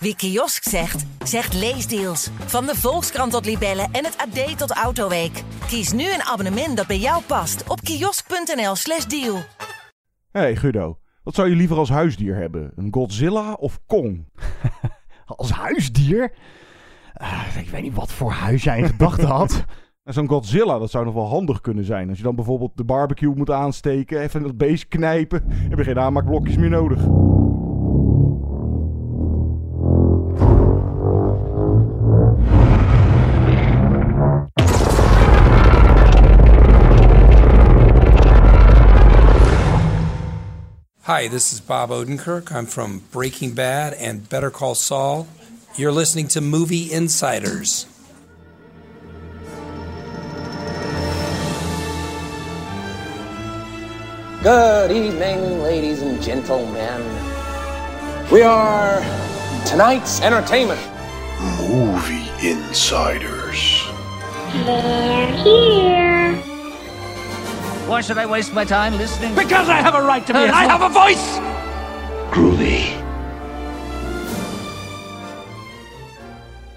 Wie kiosk zegt, zegt leesdeals. Van de Volkskrant tot Libellen en het AD tot Autoweek. Kies nu een abonnement dat bij jou past op kiosk.nl/slash deal. hey Guido, wat zou je liever als huisdier hebben? Een Godzilla of Kong? Als huisdier? Ah, ik weet niet wat voor huis jij in gedachten had. En Zo'n Godzilla, dat zou nog wel handig kunnen zijn. Als je dan bijvoorbeeld de barbecue moet aansteken, even dat beest knijpen, heb je geen aanmaakblokjes meer nodig. Hi, this is Bob Odenkirk. I'm from Breaking Bad and Better Call Saul. You're listening to Movie Insiders. Good evening, ladies and gentlemen. We are tonight's entertainment. Movie Insiders. They're here. Why should I waste my time listening? Because I have a right to be, and I have a voice! Groovy.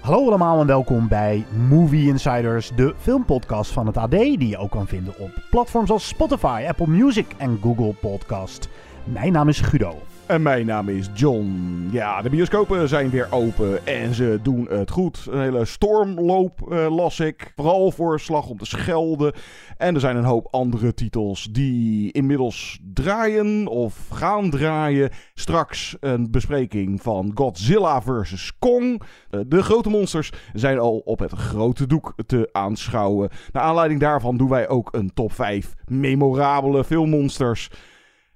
Hallo allemaal en welkom bij Movie Insiders, de filmpodcast van het AD, die je ook kan vinden op platforms als Spotify, Apple Music en Google Podcast. Mijn naam is Guido. En mijn naam is John. Ja, de bioscopen zijn weer open en ze doen het goed. Een hele stormloop eh, las ik. Vooral voor Slag om de Schelde. En er zijn een hoop andere titels die inmiddels draaien of gaan draaien. Straks een bespreking van Godzilla vs. Kong. Eh, de grote monsters zijn al op het grote doek te aanschouwen. Naar aanleiding daarvan doen wij ook een top 5 memorabele filmmonsters.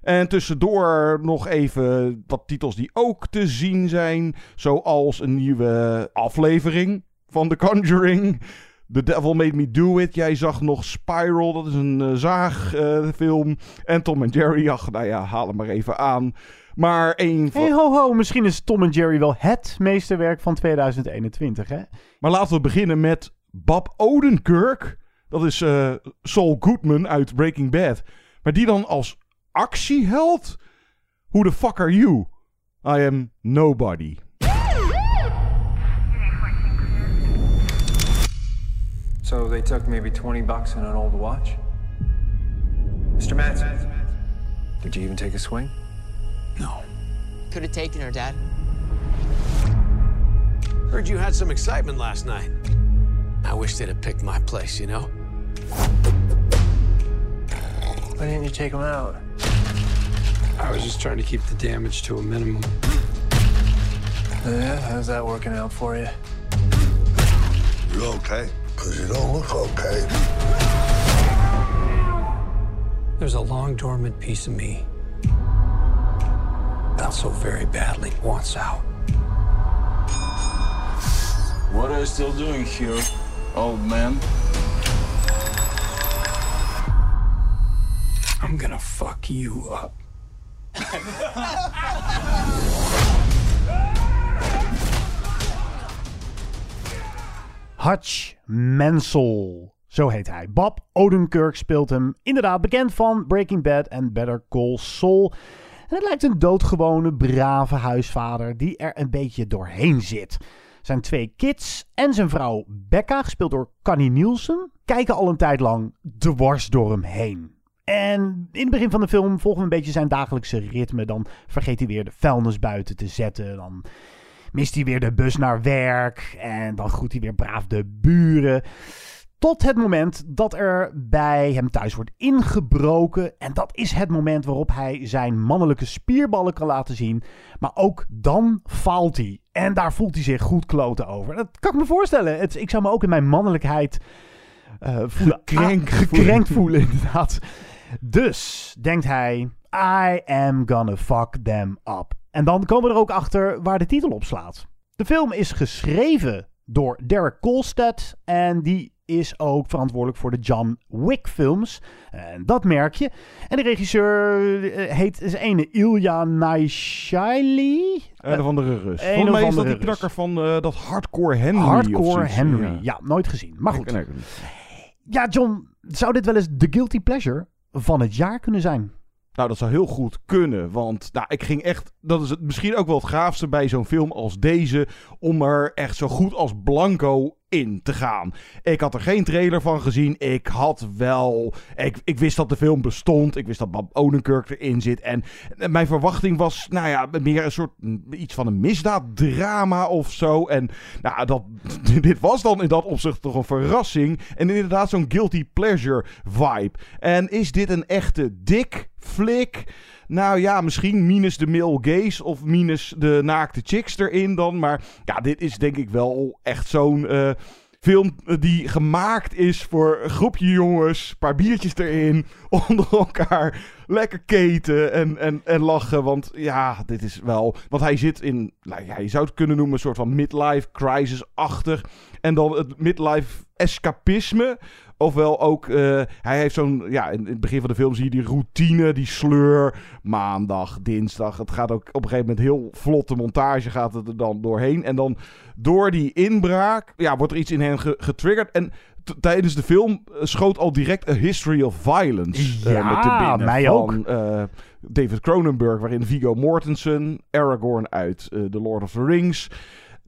En tussendoor nog even wat titels die ook te zien zijn. Zoals een nieuwe aflevering van The Conjuring. The Devil Made Me Do It. Jij zag nog Spiral, dat is een eh, zaagfilm. en Tom en Jerry, ach, nou ja, haal hem maar even aan. Maar één van... Hey ho ho, misschien is Tom en Jerry wel het meesterwerk van 2021 hè? Maar laten we beginnen met Bob Odenkirk. Dat is eh, Saul Goodman uit Breaking Bad. Maar die dan als actieheld? Who the fuck are you? I am nobody. So they took maybe 20 bucks and an old watch? Mr. Matson, did you even take a swing? No. Could have taken her, Dad. Heard you had some excitement last night. I wish they'd have picked my place, you know? Why didn't you take him out? I was just trying to keep the damage to a minimum. Yeah, how's that working out for you? You okay? Because you don't look okay. There's a long dormant piece of me that so very badly wants out. What are you still doing here, old man? I'm gonna fuck you up. Hutch Mansell. Zo heet hij. Bob Odenkirk speelt hem. Inderdaad, bekend van Breaking Bad en Better Call Saul. En het lijkt een doodgewone, brave huisvader die er een beetje doorheen zit. Zijn twee kids en zijn vrouw Becca, gespeeld door Connie Nielsen, kijken al een tijd lang dwars door hem heen. En in het begin van de film volgen we een beetje zijn dagelijkse ritme. Dan vergeet hij weer de vuilnis buiten te zetten. Dan mist hij weer de bus naar werk. En dan groet hij weer braaf de buren. Tot het moment dat er bij hem thuis wordt ingebroken. En dat is het moment waarop hij zijn mannelijke spierballen kan laten zien. Maar ook dan faalt hij. En daar voelt hij zich goed kloten over. Dat kan ik me voorstellen. Het, ik zou me ook in mijn mannelijkheid eh, voelen. Gekrenkt gekrenkt voelen, inderdaad. Dus denkt hij: I am gonna fuck them up. En dan komen we er ook achter waar de titel op slaat. De film is geschreven door Derek Kolstad. En die is ook verantwoordelijk voor de John Wick films. En dat merk je. En de regisseur eh, heet is ene Ilya Naishali. Een of andere Rus. Een Volgens mij is dat die knakker van eh, dat Hardcore Henry. Hardcore. Henry. Ja. nooit gezien. Maar goed. Ja, John, zou dit wel eens de guilty pleasure van het jaar kunnen zijn? Nou, dat zou heel goed kunnen. Want nou, ik ging echt. Dat is het, misschien ook wel het gaafste bij zo'n film als deze. Om er echt zo goed als blanco in te gaan. Ik had er geen trailer van gezien. Ik had wel. Ik, ik wist dat de film bestond. Ik wist dat Bob Odenkirk erin zit. En, mijn verwachting was, nou ja, meer een soort. iets van een misdaaddrama of zo. En nou, dat, dit was dan in dat opzicht toch een verrassing. En inderdaad, zo'n guilty pleasure vibe. En is dit een echte dik flik? Nou ja, misschien minus de male gaze of minus de naakte chicks erin dan. Maar ja, dit is denk ik wel echt zo'n eh, film die gemaakt is voor een groepje jongens. Een paar biertjes erin, onder elkaar. Lekker keten en, en, en lachen. Want ja, dit is wel... Want hij zit in, nou ja, je zou het kunnen noemen, een soort van midlife crisis-achtig. En dan het midlife escapisme. Ofwel ook, uh, hij heeft zo'n, ja, in, het begin van de film zie je die routine, die sleur. Maandag, dinsdag. Het gaat ook op een gegeven moment heel vlotte montage gaat het er dan doorheen. En dan door die inbraak, ja, wordt er iets in hen getriggerd. En tijdens de film schoot al direct A History of Violence ja, uh, met de binnen. mij van, ook. Uh, David Cronenberg, waarin Viggo Mortensen, Aragorn uit The Lord of the Rings...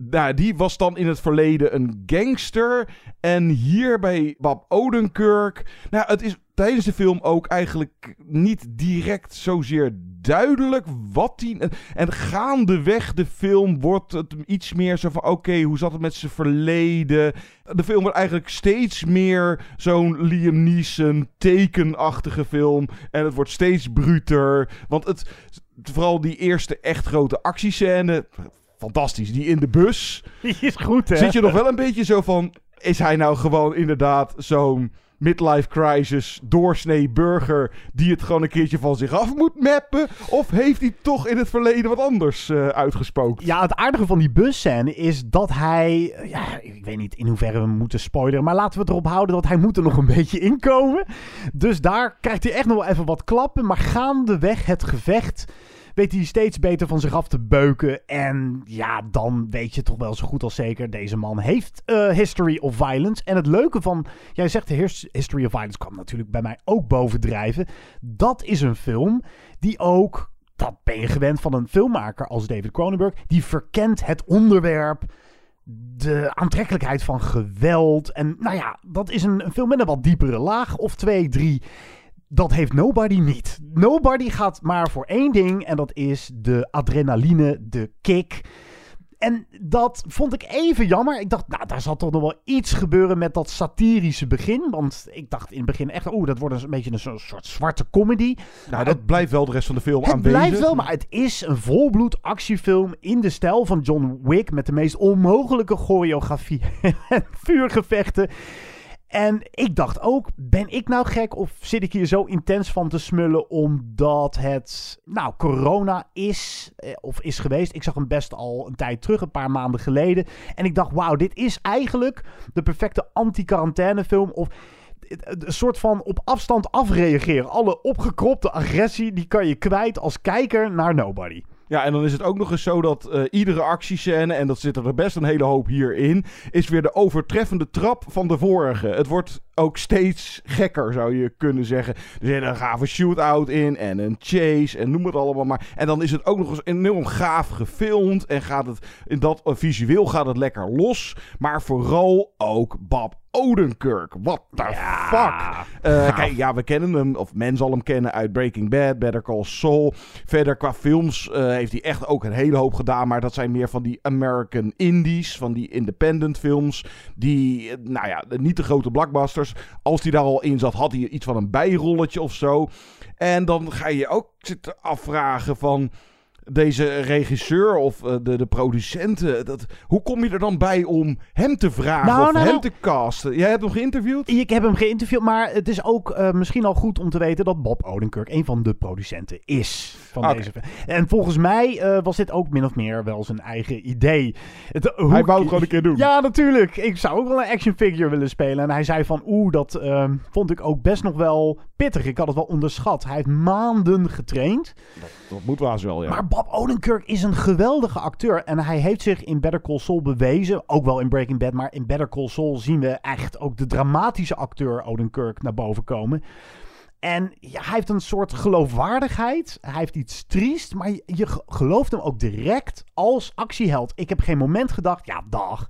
Nou, die was dan in het verleden een gangster. En hier bij Bob Odenkirk. Nou, het is tijdens de film ook eigenlijk niet direct zozeer duidelijk wat hij. En gaandeweg de film wordt het iets meer zo van: oké, hoe zat het met zijn verleden? De film wordt eigenlijk steeds meer zo'n Liam Neeson tekenachtige film. En het wordt steeds bruter. Want het. Vooral die eerste echt grote actiescène fantastisch. Die in de bus. Die is goed, hè? Zit je nog wel een beetje zo van... Is hij nou gewoon inderdaad zo'n midlife crisis doorsnee burger... die het gewoon een keertje van zich af moet mappen? Of heeft hij toch in het verleden wat anders uh, uitgespookt? Ja, het aardige van die busscène is dat hij... Ja, ik weet niet in hoeverre we moeten spoileren... maar laten we het erop houden dat hij moet er nog een beetje inkomen. Dus daar krijgt hij echt nog wel even wat klappen. Maar gaandeweg het gevecht weet hij steeds beter van zich af te beuken. En ja, dan weet je toch wel zo goed als zeker, deze man heeft uh, History of Violence. En het leuke van, jij zegt de History of Violence kwam natuurlijk bij mij ook bovendrijven. Dat is een film die ook, dat ben je gewend van een filmmaker als David Cronenberg, die verkent het onderwerp de aantrekkelijkheid van geweld. En nou ja, dat is een, een film met een wat diepere laag of twee, drie. Dat heeft Nobody niet. Nobody gaat maar voor één ding en dat is de adrenaline, de kick. En dat vond ik even jammer. Ik dacht, nou, daar zal toch nog wel iets gebeuren met dat satirische begin. Want ik dacht in het begin echt, oeh, dat wordt een beetje een soort zwarte comedy. Nou, dat blijft wel de rest van de film het aanwezig. Het blijft wel, maar het is een volbloed actiefilm in de stijl van John Wick. Met de meest onmogelijke choreografie en vuurgevechten. En ik dacht ook, ben ik nou gek of zit ik hier zo intens van te smullen omdat het, nou, corona is eh, of is geweest. Ik zag hem best al een tijd terug, een paar maanden geleden. En ik dacht, wauw, dit is eigenlijk de perfecte anti-quarantainefilm of een soort van op afstand afreageren. Alle opgekropte agressie, die kan je kwijt als kijker naar Nobody. Ja, en dan is het ook nog eens zo dat uh, iedere actiescène, en dat zit er best een hele hoop hier in, is weer de overtreffende trap van de vorige. Het wordt ook steeds gekker, zou je kunnen zeggen. Er zit een gave shootout in en een chase en noem het allemaal maar. En dan is het ook nog eens enorm gaaf gefilmd en gaat het, in dat uh, visueel gaat het lekker los. Maar vooral ook Bob Odenkirk. What the ja, fuck? Uh, kijk, ja, we kennen hem, of men zal hem kennen uit Breaking Bad, Better Call Saul. Verder qua films uh, heeft hij echt ook een hele hoop gedaan. Maar dat zijn meer van die American Indies, van die independent films. Die, nou ja, niet de grote blockbusters. Als hij daar al in zat, had hij iets van een bijrolletje of zo. En dan ga je je ook zitten afvragen van deze regisseur of uh, de, de producenten. Dat, hoe kom je er dan bij om hem te vragen nou, of nou, hem nou. te casten? Jij hebt hem geïnterviewd? Ik heb hem geïnterviewd, maar het is ook uh, misschien al goed om te weten dat Bob Odenkirk een van de producenten is van deze film. En volgens mij uh, was dit ook min of meer wel zijn eigen idee. Het, hoe- Hij wou het gewoon een keer doen. Ja, natuurlijk. Ik zou ook wel een action figure willen spelen. En hij zei van, oeh, dat ehm, vond ik ook best nog wel pittig. Ik had het wel onderschat. Hij heeft maanden getraind. Dat moet eens wel, ja. Maar Bob Odenkirk is een geweldige acteur. En hij heeft zich in Better Call Saul bewezen. Ook wel in Breaking Bad. Maar in Better Call Saul zien we echt ook de dramatische acteur Odenkirk naar boven komen. En hij heeft een soort geloofwaardigheid. Hij heeft iets triest, maar je, je ge- gelooft hem ook direct als actieheld. Ik heb geen moment gedacht, ja, dag.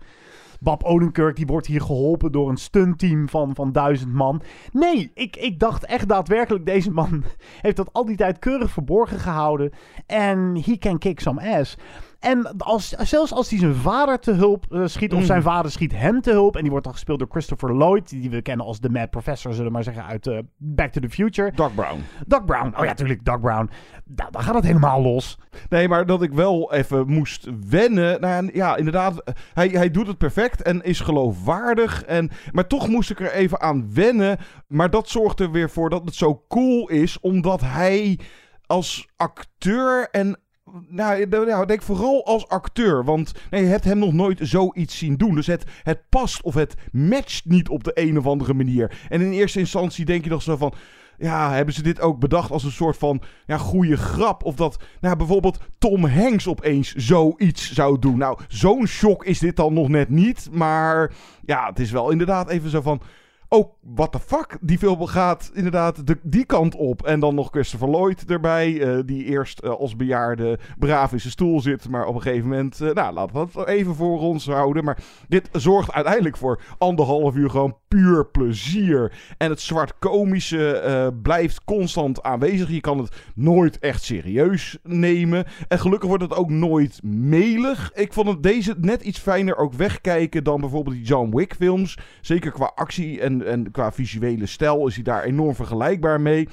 Bob Odenkirk die wordt hier geholpen door een stuntteam van, van duizend man. Nee, ik, ik dacht echt daadwerkelijk, deze man heeft dat al die tijd keurig verborgen gehouden. En he can kick some ass. En als, zelfs als hij zijn vader te hulp eh, schiet, of Mm. zijn vader schiet hem te hulp. En die wordt dan gespeeld door Christopher Lloyd, die we kennen als de Mad Professor, zullen we maar zeggen, uit eh, Back to the Future. Doc Brown. Doc Brown, oh ja, natuurlijk, Doc Brown. Nou, dan gaat het helemaal los. Nee, maar dat ik wel even moest wennen. Nou ja, ja, inderdaad, hij, hij doet het perfect en is geloofwaardig. En, maar toch moest ik er even aan wennen. Maar dat zorgt er weer voor dat het zo cool is, omdat hij als acteur en nou, nou, denk vooral als acteur. Want nee, je hebt hem nog nooit zoiets zien doen. Dus het, het past of het matcht niet op de een of andere manier. En in eerste instantie denk je nog zo van... Ja, hebben ze dit ook bedacht als een soort van ja, goede grap? Of dat nou, bijvoorbeeld Tom Hanks opeens zoiets zou doen. Nou, zo'n shock is dit dan nog net niet. Maar ja, het is wel inderdaad even zo van... Oh, what the fuck? Die film gaat inderdaad de, die kant op. En dan nog Christopher Lloyd erbij. eh, die eerst eh, als bejaarde braaf in zijn stoel zit. Maar op een gegeven moment... eh, nou, laten we dat even voor ons houden. Maar dit zorgt uiteindelijk voor anderhalf uur gewoon puur plezier. En het zwart-komische blijft constant aanwezig. Je kan het nooit echt serieus nemen. En gelukkig wordt het ook nooit melig. Ik vond het deze net iets fijner ook wegkijken dan bijvoorbeeld die John Wick films. Zeker qua actie en, en qua visuele stijl is hij daar enorm vergelijkbaar mee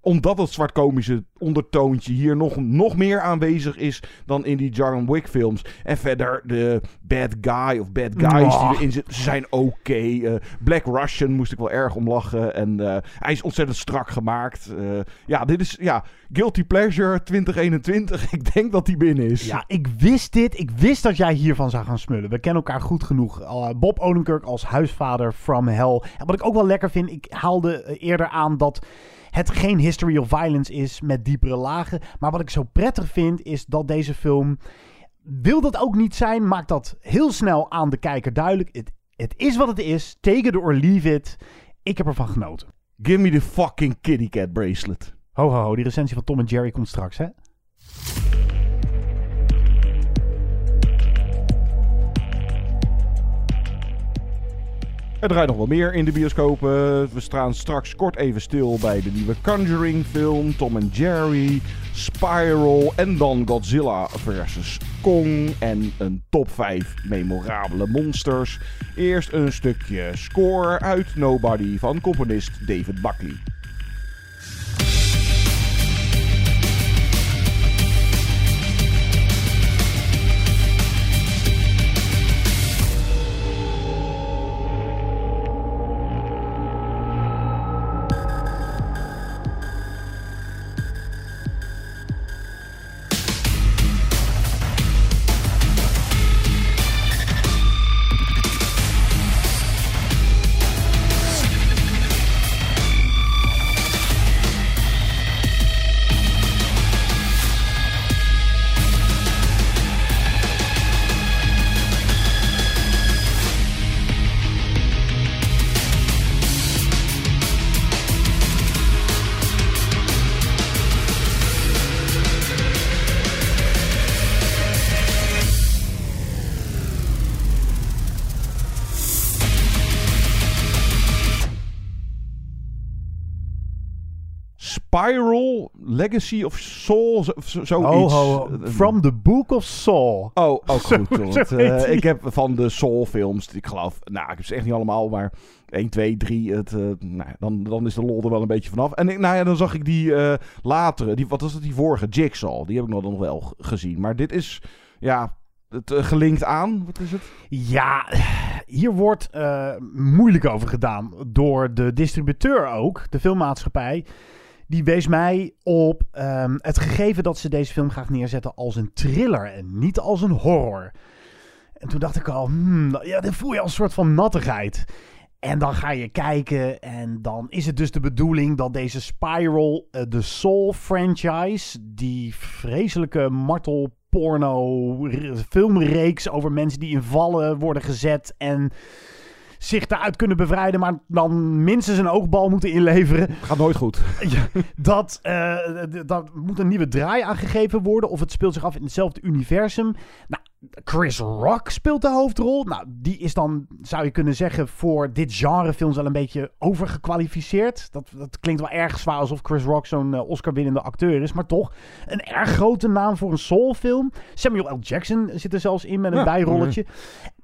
omdat het zwartkomische ondertoontje hier nog, nog meer aanwezig is dan in die John Wick films. En verder de bad guy of bad guys die erin zitten, zijn oké. Eh, Black Russian moest ik wel erg om lachen. En eh, hij is ontzettend strak gemaakt. Eh, ja, dit is ja, Guilty Pleasure 2021. ik denk dat die binnen is. Ja, ik wist dit. Ik wist dat jij hiervan zou gaan smullen. We kennen elkaar goed genoeg. Bob Odenkirk als huisvader from hell. En wat ik ook wel lekker vind, ik haalde eerder aan dat het geen history of violence is met diepere lagen. Maar wat ik zo prettig vind, is dat deze film... Wil dat ook niet zijn, maakt dat heel snel aan de kijker duidelijk. Het, het is wat het is. Take it or leave it. Ik heb ervan genoten. Give me the fucking kitty cat bracelet. Ho, ho, ho. Die recensie van Tom en Jerry komt straks, hè? Er draait nog wel meer in de bioscopen. We staan straks kort even stil bij de nieuwe Conjuring film, Tom and Jerry, Spiral en dan Godzilla vs. Kong en een top 5 memorabele monsters. Eerst een stukje score uit Nobody van componist David Buckley. Spiral, Legacy of Soul, zo, zo- zoiets. Ho, ho, From the Book of Saul. Oh, ook Zo- goed. want, eh, ik heb van de Soul-films, ik geloof, nou, ik heb ze echt niet allemaal, maar 1, 2, 3, het, eh, nou, dan, dan is de lol er wel een beetje vanaf. En ik, nou ja, dan zag ik die eh, latere, die, wat was het, die vorige, Jigsaw, die heb ik nog, wel gezien. Maar dit is, ja, het eh, gelinkt aan, wat is het? Ja, hier wordt eh, moeilijk over gedaan door de distributeur ook, de filmmaatschappij. Die wees mij op ehm, het gegeven dat ze deze film graag neerzetten als een thriller en niet als een horror. En toen dacht ik al, hmm, ja, dan voel je al een soort van nattigheid. En dan ga je kijken en dan is het dus de bedoeling dat deze Spiral, eh, de Soul franchise, die vreselijke martelporno r- filmreeks over mensen die in vallen worden gezet en zich daaruit kunnen bevrijden, maar dan minstens een oogbal moeten inleveren. Gaat nooit goed. Ja, dat, uh, dat moet een nieuwe draai aangegeven worden. Of het speelt zich af in hetzelfde universum. Nou, Chris Rock speelt de hoofdrol. Nou, die is dan, zou je kunnen zeggen, voor dit genre films wel een beetje overgekwalificeerd. Dat, dat klinkt wel erg zwaar alsof Chris Rock zo'n uh, Oscar-winnende acteur is. Maar toch, een erg grote naam voor een soulfilm. Samuel L. Jackson zit er zelfs in met een ja, bijrolletje.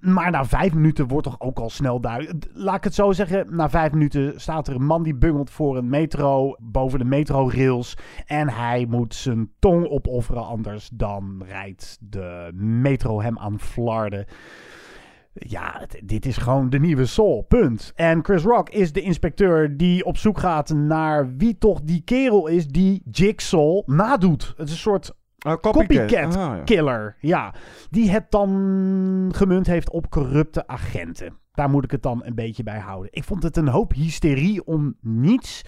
Maar na vijf minuten wordt toch ook al snel duidelijk. Laat ik het zo zeggen. Na vijf minuten staat er een man die bungelt voor een metro. Boven de metrorails. En hij moet zijn tong opofferen. Anders dan rijdt de metro hem aan flarden. Ja, dit is gewoon de nieuwe Soul. Punt. En Chris Rock is de inspecteur die op zoek gaat naar wie toch die kerel is die Jigsaw nadoet. Het is een soort Uh, copycat, Ah, ja. killer. Ja, die het dan gemunt heeft op corrupte agenten. Daar moet ik het dan een beetje bij houden. Ik vond het een hoop hysterie om niets.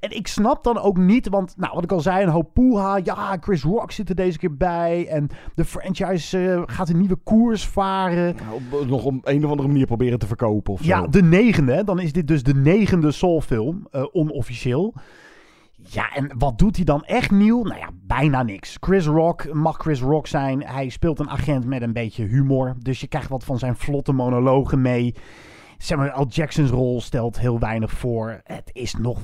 En ik snap dan ook niet, want nou, wat ik al zei, een hoop poeha. Ja, Chris Rock zit er deze keer bij. En de franchise uh, gaat een nieuwe koers varen. Nou, nog op een of andere manier proberen te verkopen of Ja, de negende. Dan is dit dus de negende Soul-film, uh, onofficieel. Ja, en wat doet hij dan echt nieuw? Nou ja, bijna niks. Chris Rock mag Chris Rock zijn. Hij speelt een agent met een beetje humor. Dus je krijgt wat van zijn vlotte monologen mee. Samuel L. Jackson's rol stelt heel weinig voor. Het is nog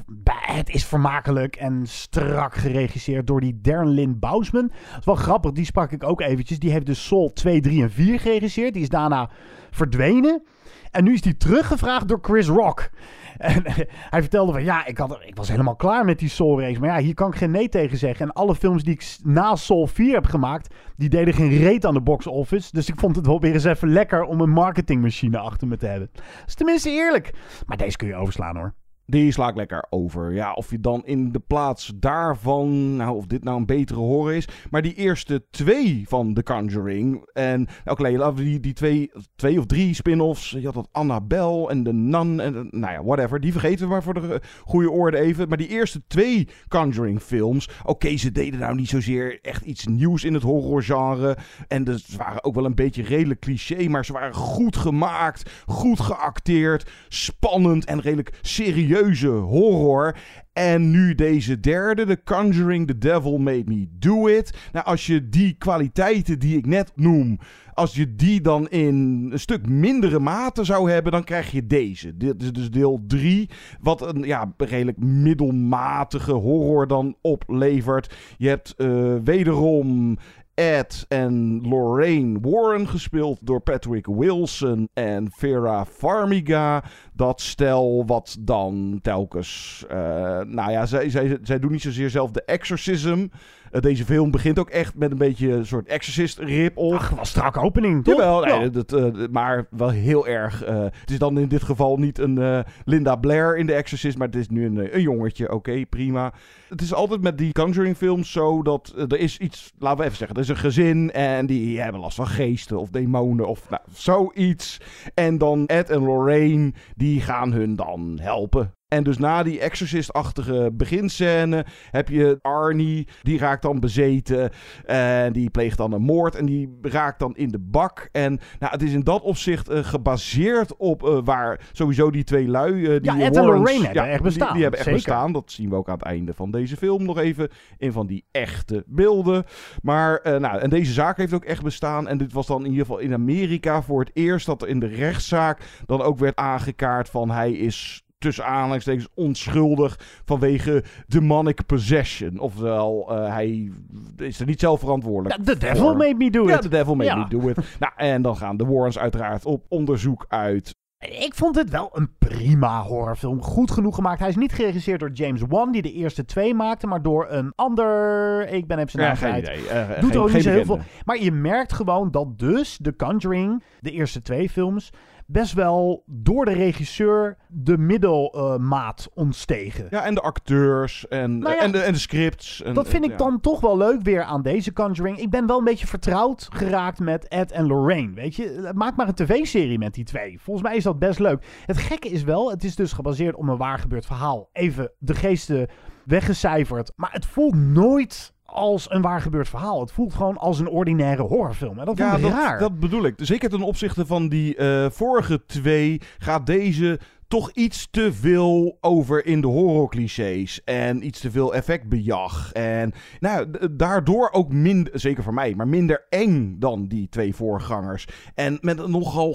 het is vermakelijk en strak geregisseerd door die Darren Lynn Bousman. Dat grappig, die sprak ik ook eventjes. Die heeft dus Soul 2, 3 en 4 geregisseerd. Die is daarna verdwenen. En nu is hij teruggevraagd door Chris Rock. En hij vertelde van ja, ik, had, ik was helemaal klaar met die Soul race. Maar ja, hier kan ik geen nee tegen zeggen. En alle films die ik na Soul 4 heb gemaakt, die deden geen reet aan de box office. Dus ik vond het wel weer eens even lekker om een marketingmachine achter me te hebben. Dat is tenminste eerlijk. Maar deze kun je overslaan hoor. Die sla ik lekker over. Ja, of je dan in de plaats daarvan, nou, of dit nou een betere horror is. Maar die eerste twee van The Conjuring. En, oké, okay, die, die twee, twee of drie spin-offs. Je had dat Annabelle en de Nun en, nou ja, whatever. Die vergeten we maar voor de goede orde even. Maar die eerste twee Conjuring films. Oké, ze deden nou niet zozeer echt iets nieuws in het horrorgenre. En dus, ze waren ook wel een beetje redelijk cliché. Maar ze waren goed gemaakt, goed geacteerd, spannend en redelijk serieus horror. En nu deze derde, The Conjuring, The Devil Made Me Do It. Nou, als je die kwaliteiten die ik net noem, als je die dan in een stuk mindere mate zou hebben, dan krijg je deze. Dit is dus deel 3, wat een ja, redelijk middelmatige horror dan oplevert. Je hebt uh, wederom Ed en Lorraine Warren, gespeeld door Patrick Wilson en Vera Farmiga. Dat stel wat dan telkens... Uh, nou ja, zij, zij, zij doen niet zozeer zelf de exorcism. Uh, deze film begint ook echt met een beetje een soort exorcist rip-off. Ach, was strak opening, toch? Jawel, nee, ja. dat, uh, maar wel heel erg... Uh, het is dan in dit geval niet een Linda Blair in de exorcist, maar het is nu een, een jongetje. Oké, okay, prima. Het is altijd met die Conjuring films zo dat er is iets... Laten we even zeggen, er is een gezin en die hebben last van geesten of demonen of nou, zoiets. En dan Ed en Lorraine, die gaan hun dan helpen. En dus na die Exorcist-achtige beginscène heb je Arnie, die raakt dan bezeten en die pleegt dan een moord en die raakt dan in de bak. En nou, het is in dat opzicht uh, gebaseerd op uh, waar sowieso die twee lui, uh, die ja, Ed en Lorraine hebben echt bestaan. Die, die hebben echt Zeker. bestaan. Dat zien we ook aan het einde van deze film nog even in van die echte beelden. Maar nou, en deze zaak heeft ook echt bestaan. En dit was dan in ieder geval in Amerika voor het eerst dat er in de rechtszaak dan ook werd aangekaart van hij is tussen aanhalingstekens onschuldig vanwege demonic possession. Oftewel, uh, hij is er niet zelf verantwoordelijk ja, The devil voor. made me do it. Ja, the devil made ja. me do it. nou, en dan gaan de Warrens uiteraard op onderzoek uit. Ik vond het wel een prima horrorfilm. Goed genoeg gemaakt. Hij is niet geregisseerd door James Wan, die de eerste twee maakte, maar door een ander. Ik ben even zijn naam kwijt. idee. Uh, Doet geen, ook niet zo heel veel. Maar je merkt gewoon dat dus The Conjuring, de eerste twee films, best wel door de regisseur de middelmaat ontstegen. Ja, en de acteurs en, Nou ja, en, de, en de scripts. En, Dat vind ik ja. dan toch wel leuk weer aan deze Conjuring. Ik ben wel een beetje vertrouwd geraakt met Ed en Lorraine. Weet je, maak maar een tv-serie met die twee. Volgens mij is dat best leuk. Het gekke is wel, het is dus gebaseerd op een waar gebeurd verhaal. Even de geesten weggecijferd. Maar het voelt nooit als een waar gebeurd verhaal. Het voelt gewoon als een ordinaire horrorfilm. En dat Ja, dat, raar. dat bedoel ik. Zeker ten opzichte van die eh, vorige twee gaat deze toch iets te veel over in de horrorclichés. En iets te veel effectbejag. En nou, daardoor ook minder, zeker voor mij, maar minder eng dan die twee voorgangers. En met een nogal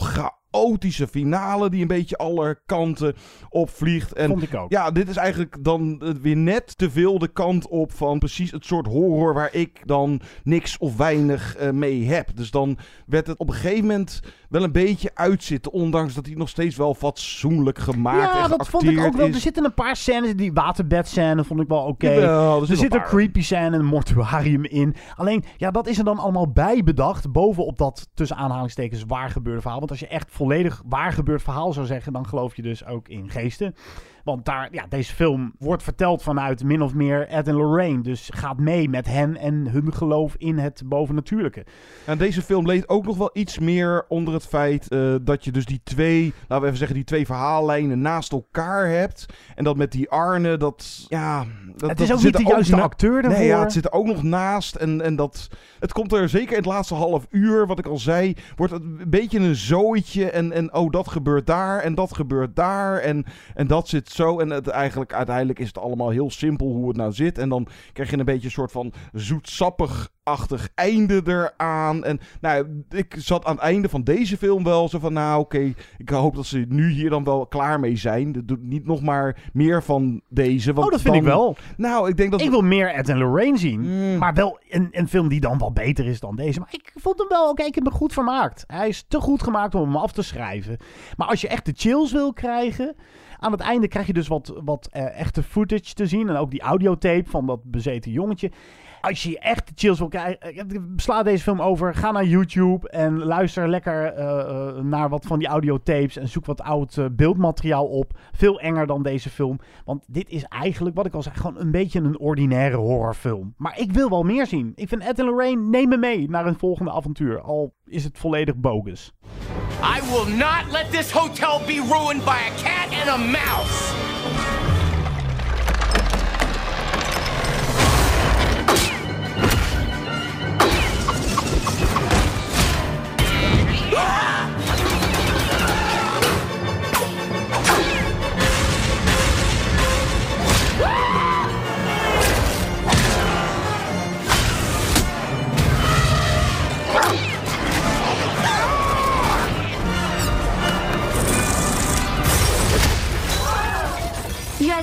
chaotische finale die een beetje alle kanten opvliegt. En Vond ik ook. ja, dit is eigenlijk dan weer net te veel de kant op van precies het soort horror waar ik dan niks of weinig eh, mee heb. Dus dan werd het op een gegeven moment wel een beetje uitzitten, ondanks dat hij nog steeds wel fatsoenlijk gemaakt ja, en dat vond ik ook wel. is. Er zitten een paar scènes, die waterbed-scène vond ik wel oké. Er er zit een creepy scène, een mortuarium in. Alleen, ja, dat is er dan allemaal bij bedacht. Bovenop dat tussen aanhalingstekens waar gebeurde verhaal. Want als je echt volledig waar gebeurd verhaal zou zeggen, dan geloof je dus ook in geesten. Want daar, ja, deze film wordt verteld vanuit min of meer Ed en Lorraine. Dus gaat mee met hen en hun geloof in het bovennatuurlijke. En deze film leed ook nog wel iets meer onder het feit eh, dat je dus die twee, laten we even zeggen, die twee verhaallijnen naast elkaar hebt. En dat met die Arne, dat, ja... Dat, Het is dat ook niet de juiste acteur Nee, daarvoor. ja, het zit er ook nog naast. En, en dat, het komt er zeker in het laatste half uur, wat ik al zei, wordt het een beetje een zooitje. En, en oh, dat gebeurt daar en dat gebeurt daar. En, en dat zit zo. En het, eigenlijk, uiteindelijk is het allemaal heel simpel hoe het nou zit. En dan krijg je een beetje een soort van zoetsappig achtig einde eraan. En nou, ik zat aan het einde van deze film wel zo van, nou oké, ik hoop dat ze nu hier dan wel klaar mee zijn. Dat doet niet nog maar meer van deze. Want Oh, dat vind dan- ik wel. Nou, ik denk dat... Ik wil meer Ed en Lorraine zien. Mm. Maar wel een, een film die dan wel beter is dan deze. Maar ik vond hem wel, oké, ik heb hem goed vermaakt. Hij is te goed gemaakt om hem af te schrijven. Maar als je echt de chills wil krijgen... Aan het einde krijg je dus wat, wat eh, echte footage te zien. En ook die audiotape van dat bezeten jongetje. Als je echt chills wil krijgen... eh, Sla deze film over. Ga naar YouTube en luister lekker eh, eh, naar wat van die audiotapes. En zoek wat oud eh, beeldmateriaal op. Veel enger dan deze film. Want dit is eigenlijk, wat ik al zei, gewoon een beetje een ordinaire horrorfilm. Maar ik wil wel meer zien. Ik vind Ed en Lorraine, neem me mee naar een volgende avontuur. Al is het volledig bogus. I will not let this hotel be ruined by a cat and a mouse!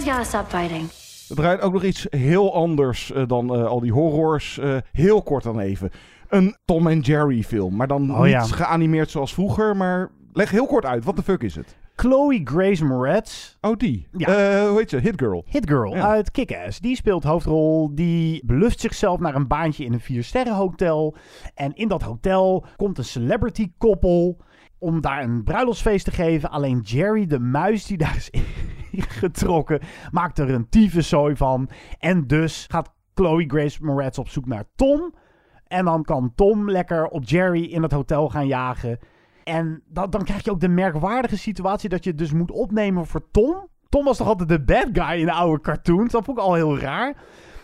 Guys gotta stop fighting. Het draait ook nog iets heel anders eh, dan eh, al die horrors. Eh, heel kort dan even. Een Tom en Jerry film. Maar dan Oh, niet ja. geanimeerd zoals vroeger. Maar leg heel kort uit. Wat de fuck is het? Chloe Grace Moretz. Oh, die. Ja. Eh, hoe heet ze? Hit Girl. Hit Girl Ja. uit Kick-Ass. Die speelt hoofdrol. Die beluft zichzelf naar een baantje in een viersterrenhotel. En in dat hotel komt een celebrity koppel om daar een bruiloftsfeest te geven. Alleen Jerry, de muis die daar is ingetrokken, maakt er een tyfuszooi van. En dus gaat Chloe Grace Moretz op zoek naar Tom. En dan kan Tom lekker op Jerry in het hotel gaan jagen. En dan, krijg je ook de merkwaardige situatie dat je dus moet opnemen voor Tom. Tom was toch altijd de bad guy in de oude cartoons. Dat vond ik al heel raar.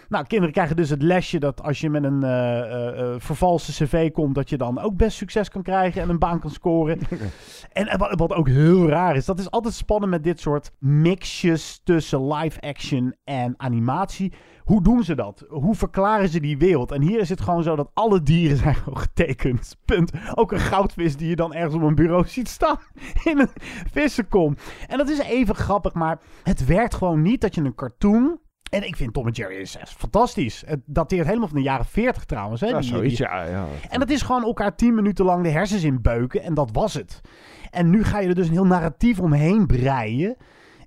Nou, kinderen krijgen dus het lesje dat als je met een eh eh, eh, vervalste cv komt, dat je dan ook best succes kan krijgen en een baan kan scoren. en en wat, wat ook heel raar is, dat is altijd spannend met dit soort mixjes tussen live action en animatie. Hoe doen ze dat? Hoe verklaren ze die wereld? En hier is het gewoon zo dat alle dieren zijn gewoon getekend. Punt. Ook een goudvis die je dan ergens op een bureau ziet staan in een vissenkom. En dat is even grappig, maar het werkt gewoon niet dat je een cartoon... En ik vind Tom en Jerry is echt fantastisch. Het dateert helemaal van de jaren 40 trouwens. Hè? Ja, Die- zoiets, die- ja, ja. en dat is gewoon elkaar tien minuten lang de hersens in beuken. En dat was het. En nu ga je er dus een heel narratief omheen breien.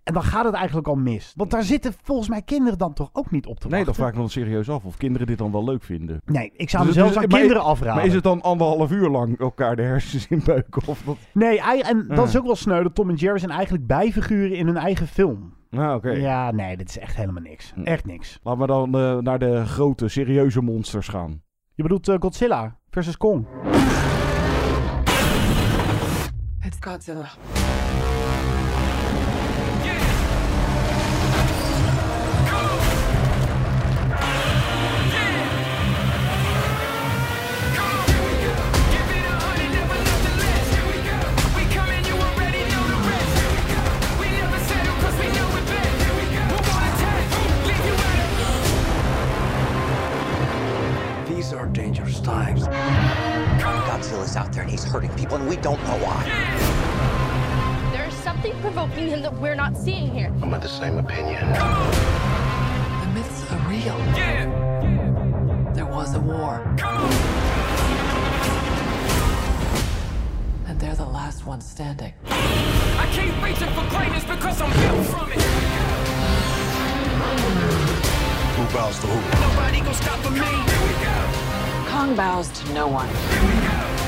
En dan gaat het eigenlijk al mis. Want daar zitten volgens mij kinderen dan toch ook niet op te Nee, dan wachten. vraag ik me dan serieus af of kinderen dit dan wel leuk vinden. Nee, ik zou Dus- dus- aan maar- kinderen afraden. Maar is het dan anderhalf uur lang elkaar de hersens in beuken? Of wat? Nee, en dat Ja. is ook wel sneu. Dat Tom en Jerry zijn eigenlijk bijfiguren in hun eigen film. Nou, oké. Ja, nee, dit is echt helemaal niks. Hm. Echt niks. Laten we dan eh, naar de grote, serieuze monsters gaan. Je bedoelt eh, Godzilla versus Kong. It's Godzilla. These are dangerous times. Godzilla's out there and he's hurting people, and we don't know why. There is something provoking him that we're not seeing here. I'm of the same opinion. The myths are real. Yeah. There was a war. And they're the last ones standing. I keep reaching for greatness because I'm built from it. Who bows to who? Nobody gonna stop me. Here we go. Kong bows to no one.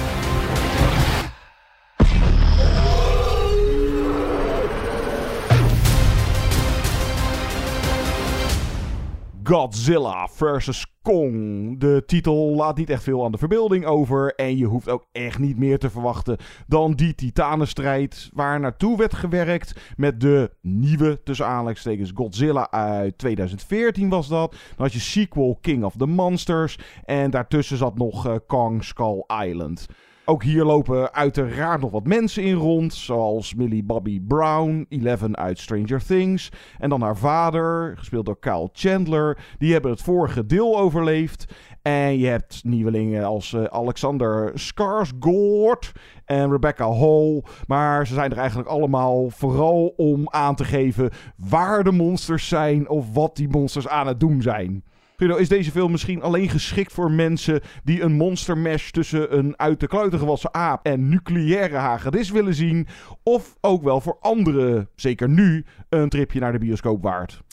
Godzilla vs. Kong. De titel laat niet echt veel aan de verbeelding over. En je hoeft ook echt niet meer te verwachten dan die titanenstrijd. Waar naartoe werd gewerkt met de nieuwe, tussen aanleidingstekens, Godzilla uit 2014 was dat. Dan had je sequel King of the Monsters. En daartussen zat nog eh, Kong Skull Island. Ook hier lopen uiteraard nog wat mensen in rond, zoals Millie Bobby Brown, Eleven uit Stranger Things. En dan haar vader, gespeeld door Kyle Chandler. Die hebben het vorige deel overleefd. En je hebt nieuwelingen als eh, Alexander Skarsgård en Rebecca Hall. Maar ze zijn er eigenlijk allemaal vooral om aan te geven waar de monsters zijn of wat die monsters aan het doen zijn. Guido, is deze film misschien alleen geschikt voor mensen die een monster mash tussen een uit de kluiten gewassen aap en nucleaire hagedis willen zien? Of ook wel voor anderen, zeker nu, een tripje naar de bioscoop waard?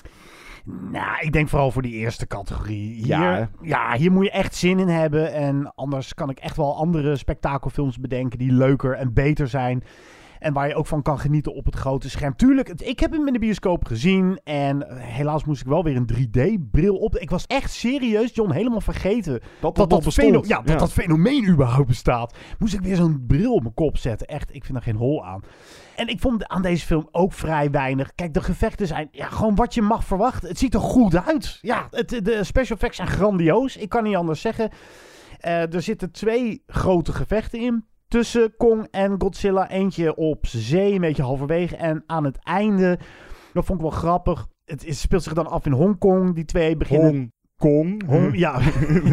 Nou, ik denk vooral voor die eerste categorie. Hier, Ja, ja, hier moet je echt zin in hebben. En anders kan ik echt wel andere spektakelfilms bedenken die leuker en beter zijn. En waar je ook van kan genieten op het grote scherm. Tuurlijk, ik heb hem in de bioscoop gezien. En eh, helaas moest ik wel weer een 3D-bril op. Ik was echt serieus, John, helemaal vergeten Dat dat, dat bestond. feno- ja, dat, Ja. dat fenomeen überhaupt bestaat. Moest ik weer zo'n bril op mijn kop zetten. Echt, ik vind er geen hol aan. En ik vond aan deze film ook vrij weinig. Kijk, de gevechten zijn ja, gewoon wat je mag verwachten. Het ziet er goed uit. Ja, het, de special effects zijn grandioos. Ik kan niet anders zeggen. Eh, er zitten twee grote gevechten in. Tussen Kong en Godzilla. Eentje op zee, een beetje halverwege. En aan het einde, dat vond ik wel grappig. Het is- speelt zich dan af in Hongkong. Die twee beginnen... Hong Kong. Hong, ja,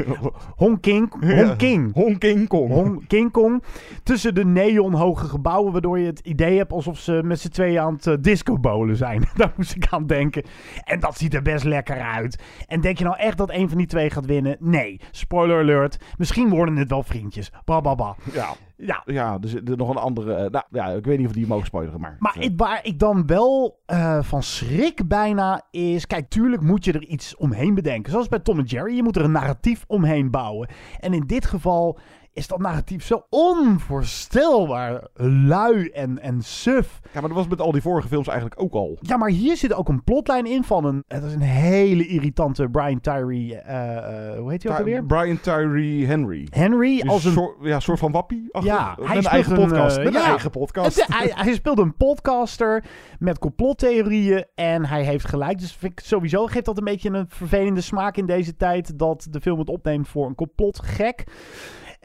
Hong King. Hong King. Hong King Kong. Hong King Kong. Tussen de neonhoge gebouwen, waardoor je het idee hebt alsof ze met z'n tweeën aan het uh, discobolen zijn. Daar moest ik aan denken. En dat ziet er best lekker uit. En denk je nou echt dat een van die twee gaat winnen? Nee. Spoiler alert. Misschien worden het wel vriendjes. Ba, ba, ba. Ja. Ja. Ja, er zit er nog een andere... eh, nou, ja, ik weet niet of die mogen spoileren, maar... Maar het- waar ik dan wel eh, van schrik bijna is... Kijk, tuurlijk moet je er iets omheen bedenken. Zoals bij Tom en Jerry. Je moet er een narratief omheen bouwen. En in dit geval is dat narratief zo onvoorstelbaar lui en, en suf. Ja, maar dat was met al die vorige films eigenlijk ook al. Ja, maar hier zit ook een plotlijn in van een... Het is een hele irritante Brian Tyree... eh, eh, hoe heet hij ook alweer? Brian Tyree Henry. Henry Dus als een... soort, ja, soort van wappie. Ja, met hij een speelt eigen een, podcast. eh, met een ja, eigen podcast. Het- hij, hij speelt een podcaster met complottheorieën en hij heeft gelijk. Dus vind ik sowieso geeft dat een beetje een vervelende smaak in deze tijd dat de film het opneemt voor een complotgek.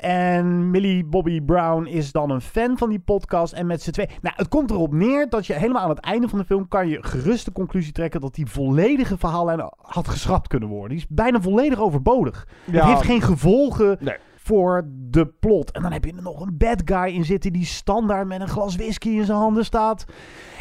En Millie Bobby Brown is dan een fan van die podcast. En met z'n twee. Nou, het komt erop neer dat je helemaal aan het einde van de film. kan je gerust de conclusie trekken. dat die volledige verhaallijn had geschrapt kunnen worden. Die is bijna volledig overbodig. Ja. Het heeft geen gevolgen Nee. voor de plot. En dan heb je er nog een bad guy in zitten die standaard met een glas whisky in zijn handen staat.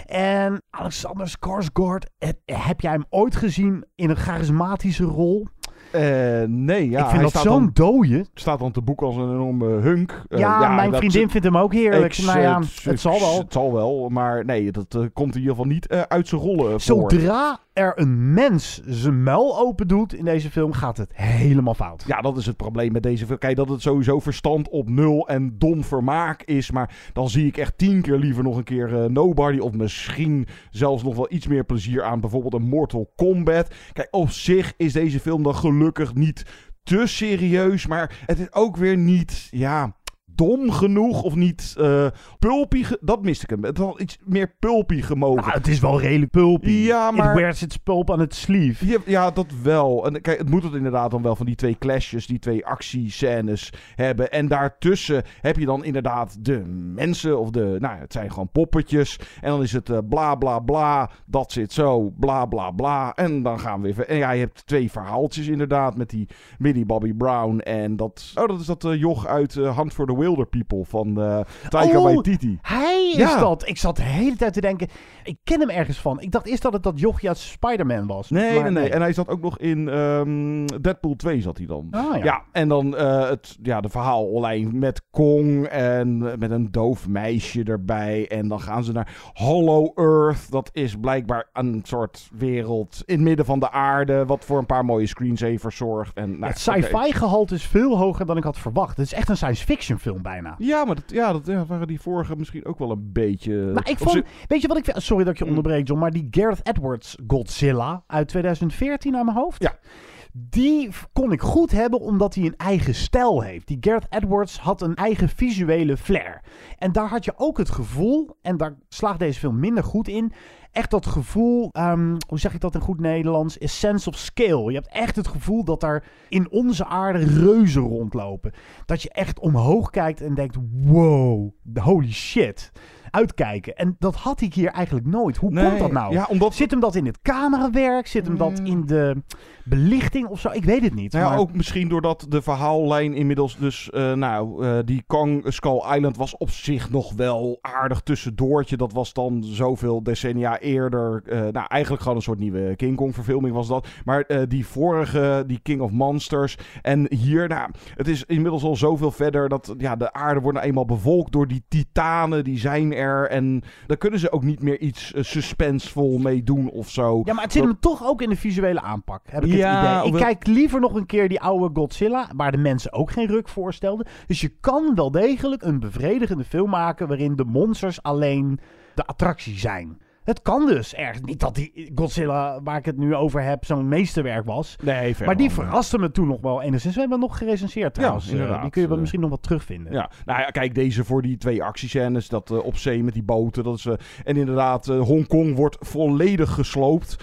En Alexander Skarsgård, heb, heb jij hem ooit gezien in een charismatische rol? Eh, nee, ja. ik vind hij dat staat zo'n dooie. staat dan te boek als een enorme hunk. Eh, ja, mijn vriendin vindt hem ook heerlijk. Ik- nou ja, het, het zal wel. Het zal wel, maar nee, dat eh, komt in ieder geval niet uit zijn rollen. Zodra er een mens zijn muil open doet in deze film, gaat het helemaal fout. Ja, dat is het probleem met deze film. Kijk, dat het sowieso verstand op nul en dom vermaak is. Maar dan zie ik echt tien keer liever nog een keer Nobody. Of misschien zelfs nog wel iets meer plezier aan bijvoorbeeld een Mortal Kombat. Kijk, op zich is deze film dan gelukkig niet te serieus. Maar het is ook weer niet, ja... Dom genoeg of niet eh pulpy. Dat miste ik hem. Het had iets meer pulpy gemogen. Nou, het is wel redelijk pulpy. Ja, maar- It wears its pulp aan het sleeve. Ja, ja, dat wel. En kijk, het moet het inderdaad dan wel van die twee clashes, die twee actiescènes hebben. En daartussen heb je dan inderdaad de mensen, of de, nou, het zijn gewoon poppetjes. En dan is het eh, bla bla bla, dat zit zo, bla bla bla. En dan gaan we weer. ver- En ja, je hebt twee verhaaltjes inderdaad met die Millie Bobby Brown en dat. Oh, dat is dat eh, joch uit eh, Hand voor the Wilder. Wilder People van uh, Taika Oh, Waititi. Hij is dat. Ik zat de hele tijd te denken, ik ken hem ergens van. Ik dacht eerst dat het dat jochie uit Spider-Man was. Nee, Maar nee, nee. En hij zat ook nog in ehm, Deadpool 2 zat hij dan. Ah, ja. en dan eh, het, ja, de verhaallijn met Kong en eh, met een doof meisje erbij. En dan gaan ze naar Hollow Earth. Dat is blijkbaar een soort wereld in het midden van de aarde. Wat voor een paar mooie screensavers zorgt. En, nou, het sci-fi gehalte is veel hoger dan ik had verwacht. Het is echt een science fiction film bijna. Ja, maar dat, ja, dat ja, waren die vorige misschien ook wel een beetje... Nou, ik vond, ze- weet je wat ik vind? Sorry dat ik je Mm. onderbreek, John, maar die Gareth Edwards Godzilla uit 2014 aan mijn hoofd. Ja. Die kon ik goed hebben omdat hij een eigen stijl heeft. Die Gareth Edwards had een eigen visuele flair. En daar had je ook het gevoel, en daar slaagt deze film minder goed in. Echt dat gevoel, ehm, hoe zeg ik dat in goed Nederlands? Is sense of scale. Je hebt echt het gevoel dat daar in onze aarde reuzen rondlopen. Dat je echt omhoog kijkt en denkt: wow, holy shit. Uitkijken. En dat had ik hier eigenlijk nooit. Hoe Nee, komt dat nou? ja, omdat- Zit hem dat in het camerawerk? Zit hem dat in de belichting of zo? Ik weet het niet. Nou ja, maar- ook misschien doordat de verhaallijn inmiddels dus... eh, nou, eh, die Kong Skull Island was op zich nog wel aardig tussendoortje. Dat was dan zoveel decennia eerder. eh, nou, eigenlijk gewoon een soort nieuwe King Kong verfilming was dat. Maar die vorige, die King of Monsters. En hier, nou, het is inmiddels al zoveel verder... dat ja, de aarde wordt nou eenmaal bevolkt door die titanen. Die zijn En daar kunnen ze ook niet meer iets eh, suspensevol mee doen of zo. Ja, maar het zit Dat- hem toch ook in de visuele aanpak, heb ik Ja, het idee. Ik kijk liever nog een keer die oude Godzilla, waar de mensen ook geen ruk voorstelden. Dus je kan wel degelijk een bevredigende film maken waarin de monsters alleen de attractie zijn. Het kan dus ergens. Niet dat die Godzilla, waar ik het nu over heb, zo'n meesterwerk was. Nee, ver Maar die ja. verraste me toen nog wel enigszins. We hebben nog gerecenseerd trouwens. Eh, inderdaad. die kun je wel Eh, misschien nog wat terugvinden. Ja, nou ja, kijk, deze voor die twee actiescènes, dat eh, op zee met die boten, dat is, en inderdaad, eh, Hongkong wordt volledig gesloopt.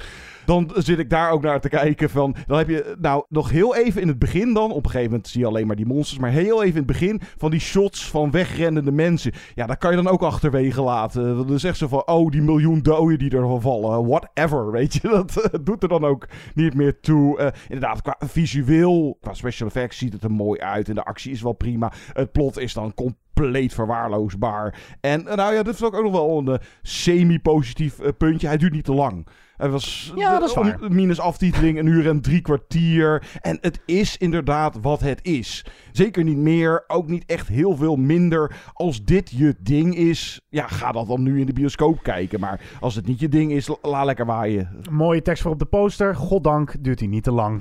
Dan zit ik daar ook naar te kijken van, dan heb je, nou, nog heel even in het begin dan, op een gegeven moment zie je alleen maar die monsters, maar heel even in het begin van die shots van wegrennende mensen. Ja, dat kan je dan ook achterwege laten. Dan zegt ze van, oh, die miljoen doden die ervan vallen, whatever, weet je. Dat eh, doet er dan ook niet meer toe. Eh, inderdaad, qua visueel, qua special effects ziet het er mooi uit en de actie is wel prima. Het plot is dan compleet verwaarloosbaar. En eh, nou ja, dit is ook nog wel een eh, semi-positief eh, puntje. Hij duurt niet te lang. Het was Ja, dat is waar. minus aftiteling een uur en drie kwartier. En het is inderdaad wat het is. Zeker niet meer, ook niet echt heel veel minder. Als dit je ding is, ja, ga dat dan nu in de bioscoop kijken. Maar als het niet je ding is, la- laat lekker waaien. Mooie tekst voor op de poster. Goddank duurt hij niet te lang.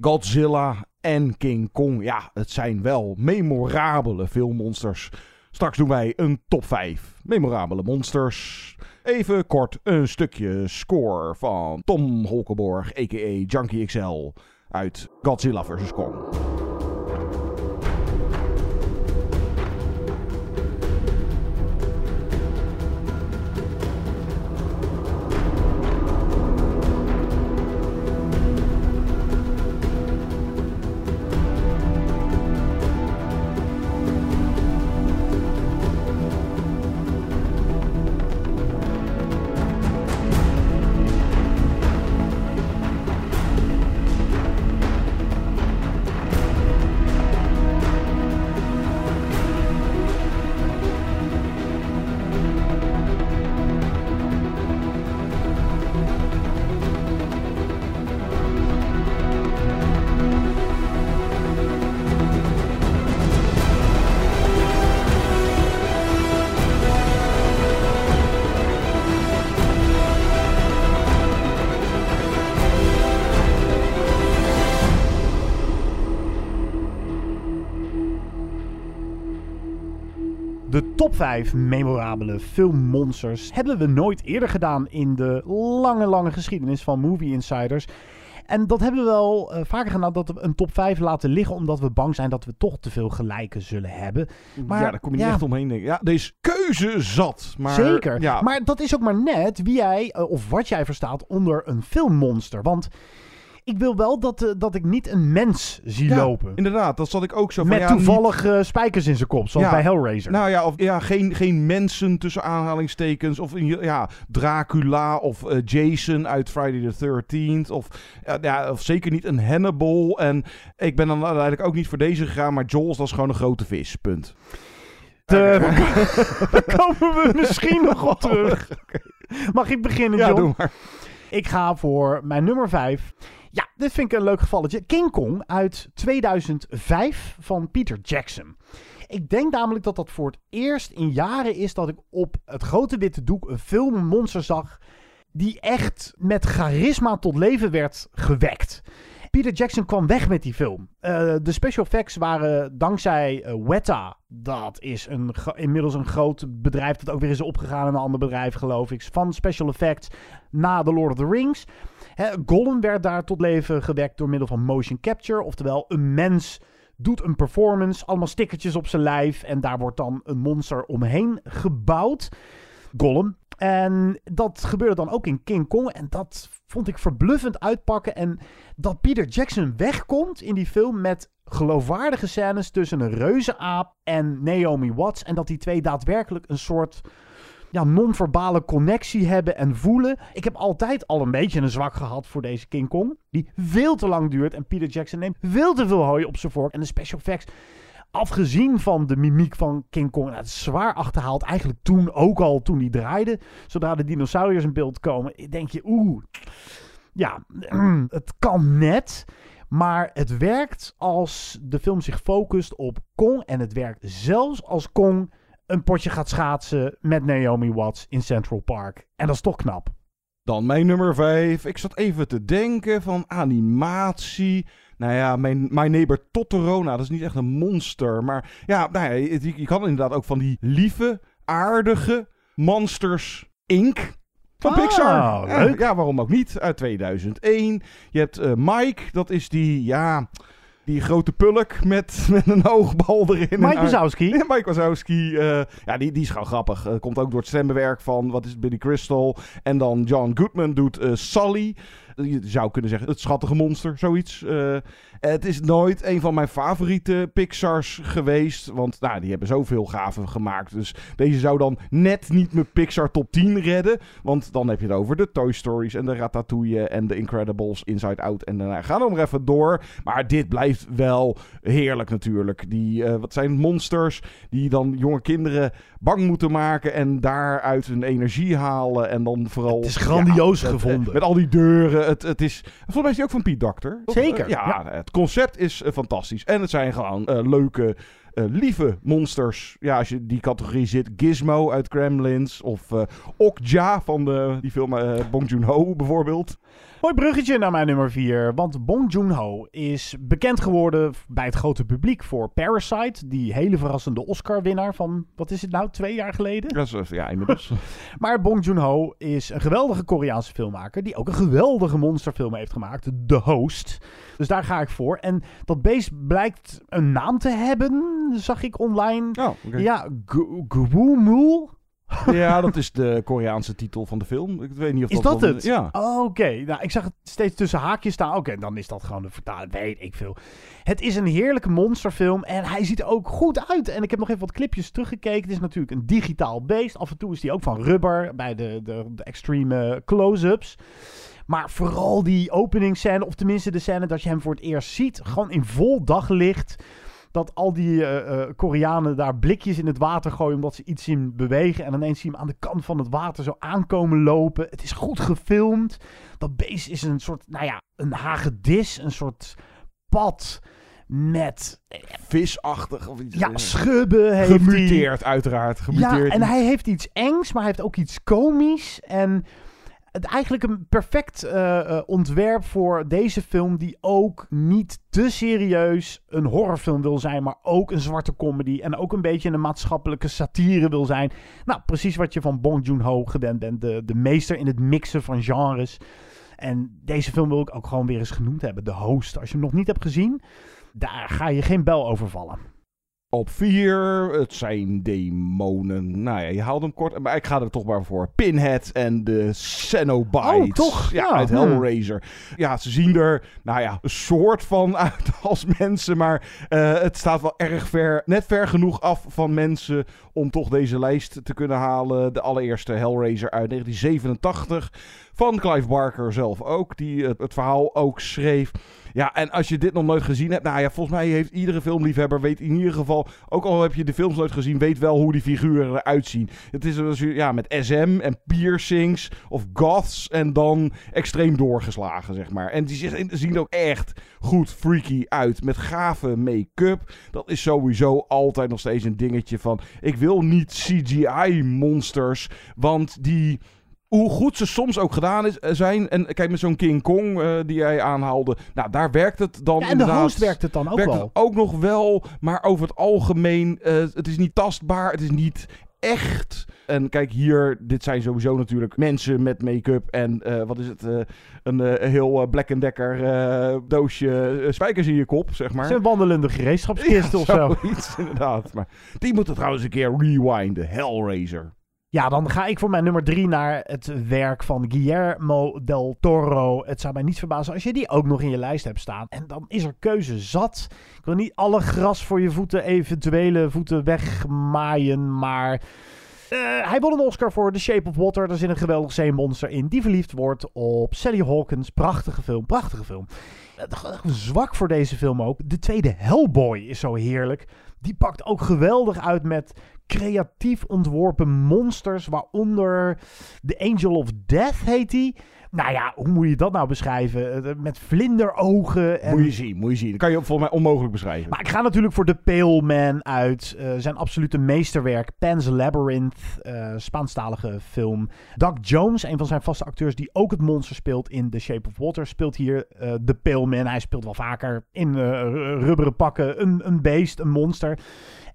Godzilla en King Kong, ja, het zijn wel memorabele filmmonsters. Straks doen wij een top 5 memorabele monsters. Even kort een stukje score van Tom Holkenborg, a.k.a. Junkie XL, uit Godzilla vs. Kong. 5 memorabele filmmonsters hebben we nooit eerder gedaan in de lange, lange geschiedenis van Movie Insiders. En dat hebben we wel eh, vaker gedaan, dat we een top 5 laten liggen, omdat we bang zijn dat we toch te veel gelijken zullen hebben. Maar, ja, daar kom je niet echt omheen. Denk ik. Ja, deze keuze zat. Maar, Zeker. Ja, Maar dat is ook maar net wie jij, eh, of wat jij verstaat onder een filmmonster. Want Ik wil wel dat, eh, dat ik niet een mens zie Ja, lopen. Inderdaad, dat zat ik ook zo van. Met ja, niet- toevallig spijkers in zijn kop, zoals Ja, bij Hellraiser. Nou ja, of, ja geen, geen mensen tussen aanhalingstekens. Of ja, Dracula of eh, Jason uit Friday the 13th. Of, ja, ja, of zeker niet een Hannibal. En ik ben dan uiteindelijk ook niet voor deze gegaan. Maar Jaws, dat is gewoon een grote vis. Punt. Daar komen we misschien nog op terug. Mag ik beginnen, Ja, John? doe maar. Ik ga voor mijn nummer 5. Ja, dit vind ik een leuk gevalletje. King Kong uit 2005 van Peter Jackson. Ik denk namelijk dat dat voor het eerst in jaren is dat ik op het grote witte doek een filmmonster zag die echt met charisma tot leven werd gewekt. Peter Jackson kwam weg met die film. Eh, de special effects waren dankzij eh, Weta. Dat is een, inmiddels een groot bedrijf dat ook weer is opgegaan in een ander bedrijf, geloof ik. Van special effects na The Lord of the Rings. Hè, Gollum werd daar tot leven gewekt door middel van motion capture. Oftewel, een mens doet een performance, allemaal stickertjes op zijn lijf. En daar wordt dan een monster omheen gebouwd. Gollum. En dat gebeurde dan ook in King Kong. En dat vond ik verbluffend uitpakken. En dat Peter Jackson wegkomt in die film met geloofwaardige scènes tussen een reuzenaap en Naomi Watts. En dat die twee daadwerkelijk een soort ja, non-verbale connectie hebben en voelen. Ik heb altijd al een beetje een zwak gehad voor deze King Kong. Die veel te lang duurt. En Peter Jackson neemt veel te veel hooi op zijn vork. En de special effects afgezien van de mimiek van King Kong, nou, het is zwaar achterhaald. Eigenlijk toen ook al, toen die draaide. Zodra de dinosauriërs in beeld komen, denk je, oeh, ja, het kan net. Maar het werkt als de film zich focust op Kong. En het werkt zelfs als Kong een potje gaat schaatsen met Naomi Watts in Central Park. En dat is toch knap. Dan mijn nummer 5. Ik zat even te denken van animatie. Nou ja, mijn, mijn neighbor Totoro, nou, dat is niet echt een monster. Maar ja, nou ja, je, je kan inderdaad ook van die lieve, aardige Monsters Inc. van Ah, Pixar. Ja, leuk. Ja, waarom ook niet? Uit 2001. Je hebt eh, Mike, dat is die, ja... Die grote pulk met, met een oogbal erin. Mike Wazowski. Ja, Mike Wazowski. eh, ja, die, die is gewoon grappig. Eh, komt ook door het stemmenwerk van, wat is het, Billy Crystal. En dan John Goodman doet eh, Sully. Je zou kunnen zeggen, het schattige monster, zoiets. Eh, het is nooit een van mijn favoriete Pixars geweest. Want nou, die hebben zoveel gaven gemaakt. Dus deze zou dan net niet mijn Pixar top 10 redden. Want dan heb je het over de Toy Stories en de Ratatouille en de Incredibles, Inside Out. En daarna gaan we nog even door. Maar dit blijft wel heerlijk natuurlijk. Die, eh, wat zijn monsters die dan jonge kinderen bang moeten maken. En daaruit hun energie halen. En dan vooral... Het is grandioos gevonden. Met al die deuren. Het, het is... Volgens mij is die ook van Piet Doctor. Zeker, eh, ja, ja. Het concept is eh, fantastisch. En het zijn gewoon eh, leuke, eh, lieve monsters. Ja, als je die categorie zit. Gizmo uit Gremlins. Of eh Okja van de, die film Bong Joon-ho bijvoorbeeld. Mooi bruggetje naar mijn nummer 4. Want Bong Joon-ho is bekend geworden bij het grote publiek voor Parasite. Die hele verrassende Oscar-winnaar van, wat is het nou, twee jaar geleden? Dat is, eh, ja, inmiddels. Maar Bong Joon-ho is een geweldige Koreaanse filmmaker. Die ook een geweldige monsterfilm heeft gemaakt. The Host. Dus daar ga ik voor. En dat beest blijkt een naam te hebben, zag ik online. Oh. Ja, Gwoo-mool. ja, dat is de Koreaanse titel van de film. Ik weet niet of Is dat... het? Ja. Oh, Oké, nou ik zag het steeds tussen haakjes staan. Oké, dan is dat gewoon de vertaling. Weet ik veel. Het is een heerlijke monsterfilm en hij ziet er ook goed uit. En ik heb nog even wat clipjes teruggekeken. Het is natuurlijk een digitaal beest. Af en toe is die ook van rubber bij de, de, de extreme close-ups. Maar vooral die openingsscène, of tenminste de scène dat je hem voor het eerst ziet, gewoon in vol daglicht. Dat al die eh, eh, Koreanen daar blikjes in het water gooien omdat ze iets zien bewegen. En ineens zie je hem aan de kant van het water zo aankomen lopen. Het is goed gefilmd. Dat beest is een soort, nou ja, een hagedis. Een soort pad met Visachtig of iets. ja, eh, schubben heeft hij. Gemuteerd, uiteraard. Gemuteerd. Ja, en hij heeft iets engs, maar hij heeft ook iets komisch. En het eigenlijk een perfect eh, eh, ontwerp voor deze film, die ook niet te serieus een horrorfilm wil zijn, maar ook een zwarte comedy en ook een beetje een maatschappelijke satire wil zijn. Nou, precies wat je van Bong Joon-ho gewend bent, de, de meester in het mixen van genres. En deze film wil ik ook gewoon weer eens genoemd hebben, The Host. Als je hem nog niet hebt gezien, daar ga je geen bel over vallen. Op vier, het zijn demonen. Nou ja, je haalt hem kort, maar ik ga er toch maar voor. Pinhead en de Cenobites. Oh, toch? Ja, Ja, uit hmm. Hellraiser. Ja, ze zien er, nou ja, een soort van uit als mensen, maar eh, het staat wel erg ver, net ver genoeg af van mensen om toch deze lijst te kunnen halen. De allereerste Hellraiser uit 1987 van Clive Barker zelf ook, die het, het verhaal ook schreef. Ja, en als je dit nog nooit gezien hebt, nou ja, volgens mij heeft iedere filmliefhebber, weet in ieder geval, ook al heb je de films nooit gezien, weet wel hoe die figuren eruit zien. Het is dus, ja, met SM en piercings of goths en dan extreem doorgeslagen, zeg maar. En die zien ook echt goed freaky uit, met gave make-up. Dat is sowieso altijd nog steeds een dingetje van, ik wil niet CGI-monsters, want die hoe goed ze soms ook gedaan is, eh, zijn. En kijk, met zo'n King Kong eh, die jij aanhaalde. Nou, daar werkt het dan Ja, en de host werkt het dan ook werkt wel. het ook nog wel. Maar over het algemeen, eh, het is niet tastbaar. Het is niet echt. En kijk hier, dit zijn sowieso natuurlijk mensen met make-up. En wat is het? een heel Black Decker doosje spijkers in je kop, zeg maar. Een wandelende gereedschapskist of zo. Zoiets, inderdaad. Maar die moeten trouwens een keer rewinden. Hellraiser. Ja, dan ga ik voor mijn nummer drie naar het werk van Guillermo del Toro. Het zou mij niet verbazen als je die ook nog in je lijst hebt staan. En dan is er keuze zat. Ik wil niet alle gras voor je voeten, eventuele voeten wegmaaien, maar... eh, hij won een Oscar voor The Shape of Water. Daar zit een geweldig zeemonster in die verliefd wordt op Sally Hawkins. Prachtige film, prachtige film. Eh, Zwak voor deze film ook. De tweede Hellboy is zo heerlijk. Die pakt ook geweldig uit met creatief ontworpen monsters. Waaronder The Angel of Death heet die. Nou ja, hoe moet je dat nou beschrijven? Eh, Met vlinderogen. En... Moet je zien, moet je zien. Dat kan je volgens mij onmogelijk beschrijven. Maar ik ga natuurlijk voor The Pale Man uit. eh, zijn absolute meesterwerk. Pan's Labyrinth. eh Spaanstalige film. Doug Jones, een van zijn vaste acteurs die ook het monster speelt in The Shape of Water, speelt hier eh The Pale Man. Hij speelt wel vaker in ru- rubberen pakken een, een beest, een monster.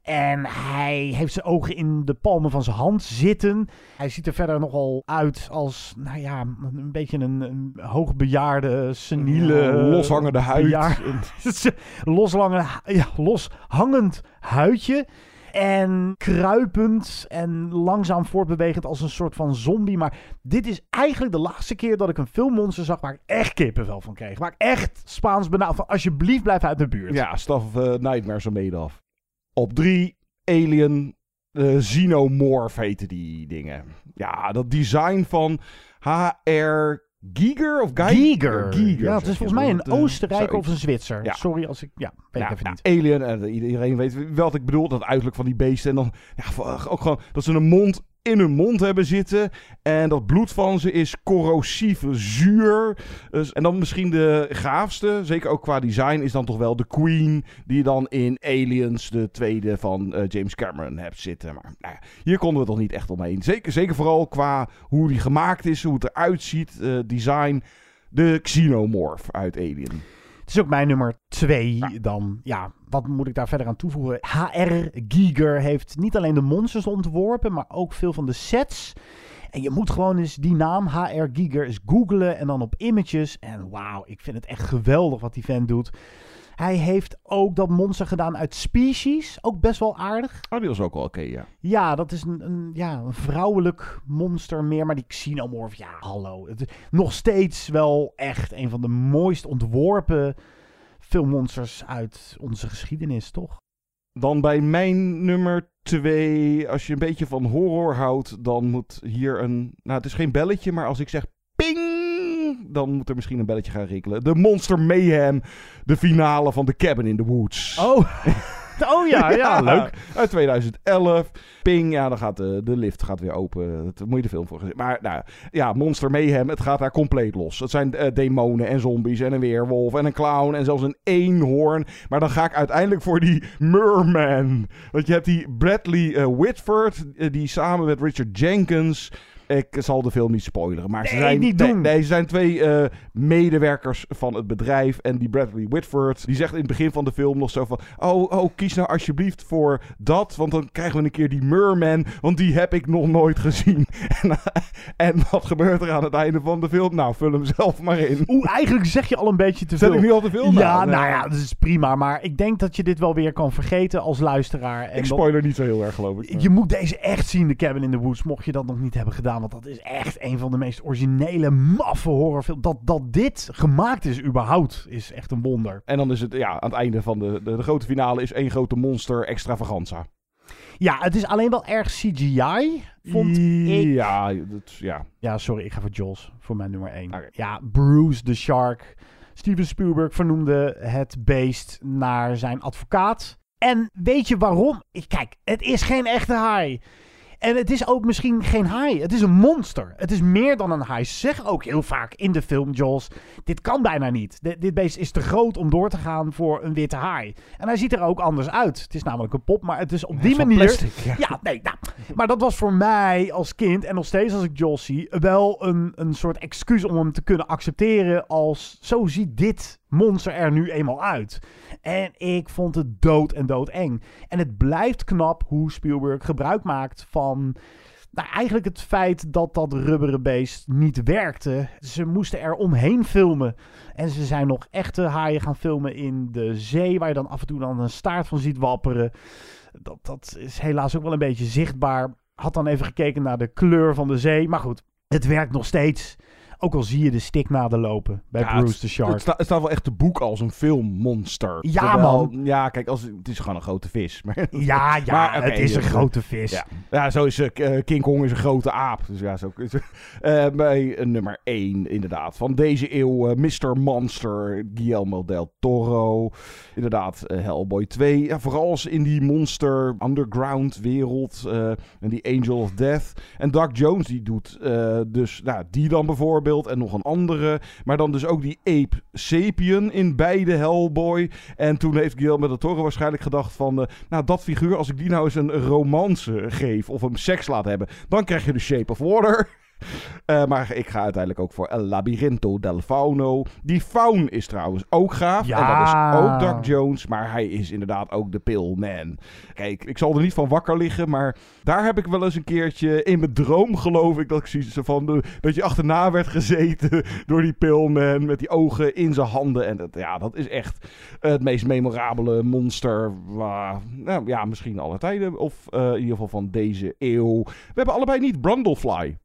En hij heeft zijn ogen in de palmen van zijn hand zitten. Hij ziet er verder nogal uit als, nou ja, een beetje een, een hoogbejaarde, seniele... Ja, loshangende huid. bejaard- loslange, ja, loshangend huidje. En kruipend en langzaam voortbewegend als een soort van zombie. Maar dit is eigenlijk de laatste keer dat ik een filmmonster zag waar ik echt kippenvel van kreeg. Waar ik echt Spaans benauwd van alsjeblieft blijf uit de buurt. Ja, Stuff of eh, Nightmares are made of. Op drie, Alien, eh Xenomorph heten die dingen. Ja, dat design van HR Giger of Geiger? Giger. Giger, ja, het is volgens mij een eh, Oostenrijker of een Zwitser. Ja. Sorry als ik... Ja, weet ik Ja, even niet. Alien, en iedereen weet wat ik bedoel, dat uiterlijk van die beesten. En dan ja, ook gewoon dat ze een mond in hun mond hebben zitten. En dat bloed van ze is corrosief zuur. Dus, en dan misschien de gaafste, zeker ook qua design, is dan toch wel de Queen. Die dan in Aliens, de tweede van eh, James Cameron, hebt zitten. Maar nou hier konden we toch niet echt omheen. Zeker, zeker vooral qua hoe die gemaakt is, hoe het eruit ziet, eh, design. De Xenomorph uit Alien. Is ook mijn nummer twee dan. Ja, wat moet ik daar verder aan toevoegen? HR Giger heeft niet alleen de monsters ontworpen, maar ook veel van de sets. En je moet gewoon eens die naam HR Giger eens googlen en dan op images. En wauw, ik vind het echt geweldig wat die vent doet. Hij heeft ook dat monster gedaan uit Species. Ook best wel aardig. Oh, die was ook wel oké, ja. Ja, dat is een, een, ja, een vrouwelijk monster meer. Maar die Xenomorph, ja, hallo. Het is nog steeds wel echt een van de mooist ontworpen filmmonsters uit onze geschiedenis, toch? Dan bij mijn nummer twee, als je een beetje van horror houdt, dan moet hier een... Nou, het is geen belletje, maar als ik zeg ping, dan moet er misschien een belletje gaan rinkelen. De Monster Mayhem, de finale van The Cabin in the Woods. Oh, oh ja, ja, leuk. Uit 2011. Ping, ja, dan gaat de, de lift gaat weer open. Dat moet je de film voor gezien. Maar nou, ja, Monster Mayhem, het gaat daar compleet los. Het zijn eh, demonen en zombies en een weerwolf en een clown en zelfs een eenhoorn. Maar dan ga ik uiteindelijk voor die Merman. Want je hebt die Bradley eh, Whitford, eh, die samen met Richard Jenkins Ik zal de film niet spoileren, maar ze Nee, zijn, niet nee, doen. nee, ze zijn twee eh, medewerkers van het bedrijf. En die Bradley Whitford, die zegt in het begin van de film nog zo van... Oh, oh, kies nou alsjeblieft voor dat, want dan krijgen we een keer die Merman, want die heb ik nog nooit gezien. en, en wat gebeurt er aan het einde van de film? Nou, vul hem zelf maar in. Oeh, eigenlijk zeg je al een beetje te Zet veel. ik nu al te veel? Ja, Nou, nou ja, dat is prima. Maar ik denk dat je dit wel weer kan vergeten als luisteraar. En Ik dat- spoiler niet zo heel erg, geloof ik. Je moet deze echt zien, The Cabin in the Woods, mocht je dat nog niet hebben gedaan. Want dat is echt een van de meest originele, maffe horrorfilms. Dat, dat dit gemaakt is überhaupt, is echt een wonder. En dan is het, ja, aan het einde van de, de, de grote finale is één grote monster extravaganza. Ja, het is alleen wel erg CGI, vond ik. Ja, dat, ja. Ja, sorry, ik ga voor Jaws, voor mijn nummer 1. Ja, Bruce the Shark. Steven Spielberg vernoemde het beest naar zijn advocaat. En weet je waarom? Kijk, het is geen echte haai. En het is ook misschien geen haai. Het is een monster. Het is meer dan een haai. Ze zeggen ook heel vaak in de film, Jaws, dit kan bijna niet. Dit, dit beest is te groot om door te gaan voor een witte haai. En hij ziet er ook anders uit. Het is namelijk een pop, maar het is op die manier... plastic, ja. ja, nee, nou, maar dat was voor mij als kind en nog steeds als ik Jaws zie, wel een, een soort excuus om hem te kunnen accepteren als zo ziet dit monster er nu eenmaal uit. En ik vond het dood en doodeng. En het blijft knap hoe Spielberg gebruik maakt van nou, eigenlijk het feit dat dat rubberen beest niet werkte. Ze moesten er omheen filmen. En ze zijn nog echte haaien gaan filmen in de zee, waar je dan af en toe dan een staart van ziet wapperen. Dat, dat is helaas ook wel een beetje zichtbaar. Had dan even gekeken naar de kleur van de zee. Maar goed, het werkt nog steeds. Ook al zie je de stiknaden lopen bij Ja, Bruce the Shark. Het, sta- het staat wel echt te boek als een filmmonster. Ja, Terwijl- man. Ja, kijk, als, het is gewoon een grote vis. Maar, Ja, ja, het is een dus, grote vis. Ja, ja zo is eh, King Kong is een grote aap. Dus ja, zo is eh, Bij eh, nummer 1 inderdaad. Van deze eeuw eh, Mr. Monster, Guillermo del Toro. Inderdaad, eh, Hellboy 2. Ja, vooral als in die monster underground wereld. eh, en die Angel of Death. En Doug Jones die doet eh, dus nou, die dan bijvoorbeeld. En nog een andere. Maar dan dus ook die Ape Sapien in beide Hellboy. En toen heeft Guillermo del Toro waarschijnlijk gedacht van... eh, nou, dat figuur, als ik die nou eens een romance geef... of hem seks laat hebben... dan krijg je de Shape of Water... Eh, maar ik ga uiteindelijk ook voor El Labirinto del Fauno. Die faun is trouwens ook gaaf. Ja. En dat is ook Doug Jones. Maar hij is inderdaad ook de Pillman. Kijk, ik zal er niet van wakker liggen. Maar daar heb ik wel eens een keertje in mijn droom geloof ik... dat ik zoiets van... de- dat je achterna werd gezeten door die Pillman... met die ogen in zijn handen. En dat, ja, dat is echt het meest memorabele monster... nou, ja, misschien alle tijden. Of eh, in ieder geval van deze eeuw. We hebben allebei niet Brundlefly.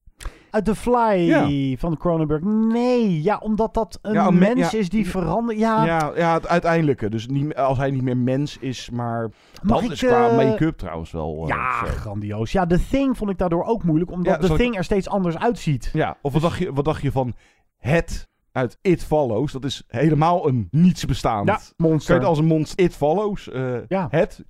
Uit The Fly Ja. van Cronenberg. Nee, ja, omdat dat een Ja, mens ja. is die verandert. Ja, Ja, ja, het uiteindelijke. Dus niet, als hij niet meer mens is, maar Mag dat ik, is qua eh, make-up trouwens wel. eh, ja, zo. grandioos. Ja, The Thing vond ik daardoor ook moeilijk, omdat The ik- Thing er steeds anders uitziet. Ja, of wat dacht, je, wat dacht je van het uit It Follows? Dat is helemaal een niets bestaand. Ja, monster. Als een monster It Follows? eh, Ja. Het.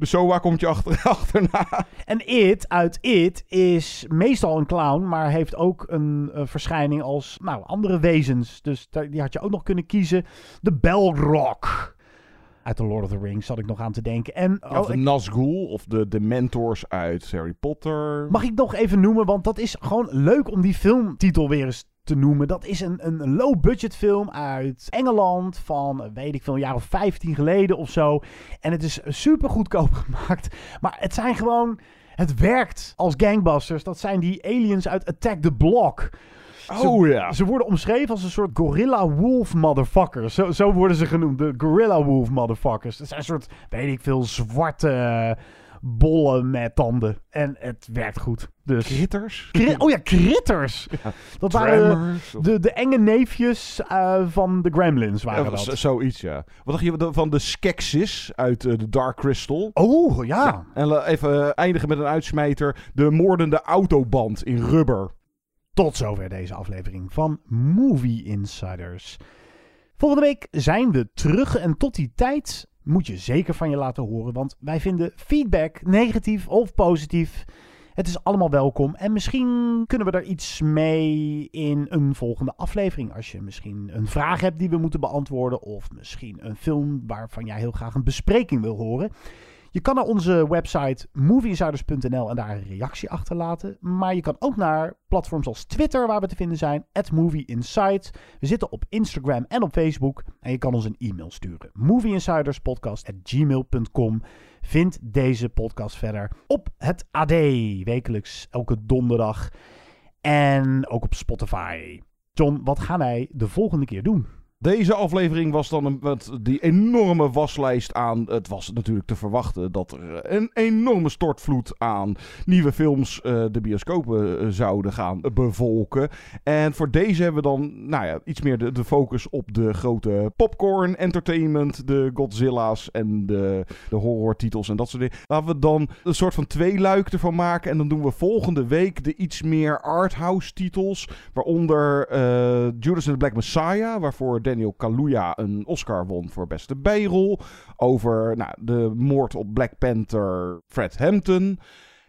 De SOA komt je achter, achterna. En It uit It is meestal een clown, maar heeft ook een eh, verschijning als nou, andere wezens. Dus daar- die had je ook nog kunnen kiezen. De Belrock. Uit The Lord of the Rings zat ik nog aan te denken. En of oh, de ik- Nazgul of de, de mentors uit Harry Potter. mag ik nog even noemen, want dat is gewoon leuk om die filmtitel weer eens te noemen. Dat is een, een low-budget film uit Engeland van, weet ik veel, een jaar of 15 geleden of zo. En het is super goedkoop gemaakt. Maar het zijn gewoon... Het werkt als gangbusters. Dat zijn die aliens uit Attack the Block. Ze- Oh ja. Ze worden omschreven als een soort gorilla wolf motherfuckers. Zo, zo worden ze genoemd. De gorilla wolf motherfuckers. Het zijn een soort, weet ik veel, zwarte bollen met tanden. En het werkt goed. Dus... Critters? Cri- oh ja, critters. Dat waren de, de enge neefjes eh, van de Gremlins. Waren Ja, dat. zoiets, ja. Wat dacht je van de Skeksis uit eh, de Dark Crystal? Oh, ja. En la- even eh, eindigen met een uitsmijter. De moordende autoband in rubber. Tot zover deze aflevering van Movie Insiders. Volgende week zijn we terug en tot die tijd moet je zeker van je laten horen, want wij vinden feedback, negatief of positief, het is allemaal welkom. En misschien kunnen we er iets mee in een volgende aflevering. Als je misschien een vraag hebt die we moeten beantwoorden, of misschien een film waarvan jij heel graag een bespreking wil horen. Je kan naar onze website movieinsiders.nl en daar een reactie achterlaten. Maar je kan ook naar platforms als Twitter, waar we te vinden zijn, @movieinsights. We zitten op Instagram en op Facebook. En je kan ons een e-mail sturen. movieinsiderspodcast.gmail.com Vind deze podcast verder op het AD, wekelijks elke donderdag. En ook op Spotify. John, wat gaan wij de volgende keer doen? Deze aflevering was dan die enorme waslijst aan. Het was natuurlijk te verwachten dat er een enorme stortvloed aan nieuwe films uh, de bioscopen uh, zouden gaan bevolken. En voor deze hebben we dan nou ja, iets meer de, de focus op de grote popcorn entertainment, de Godzilla's en de, de horrortitels en dat soort dingen. Laten we dan een soort van tweeluik ervan maken. En dan doen we volgende week de iets meer arthouse titels. Waaronder uh, Judas and the Black Messiah, waarvoor Daniel Kaluuya een Oscar won voor beste bijrol. Over nou, de moord op Black Panther Fred Hampton.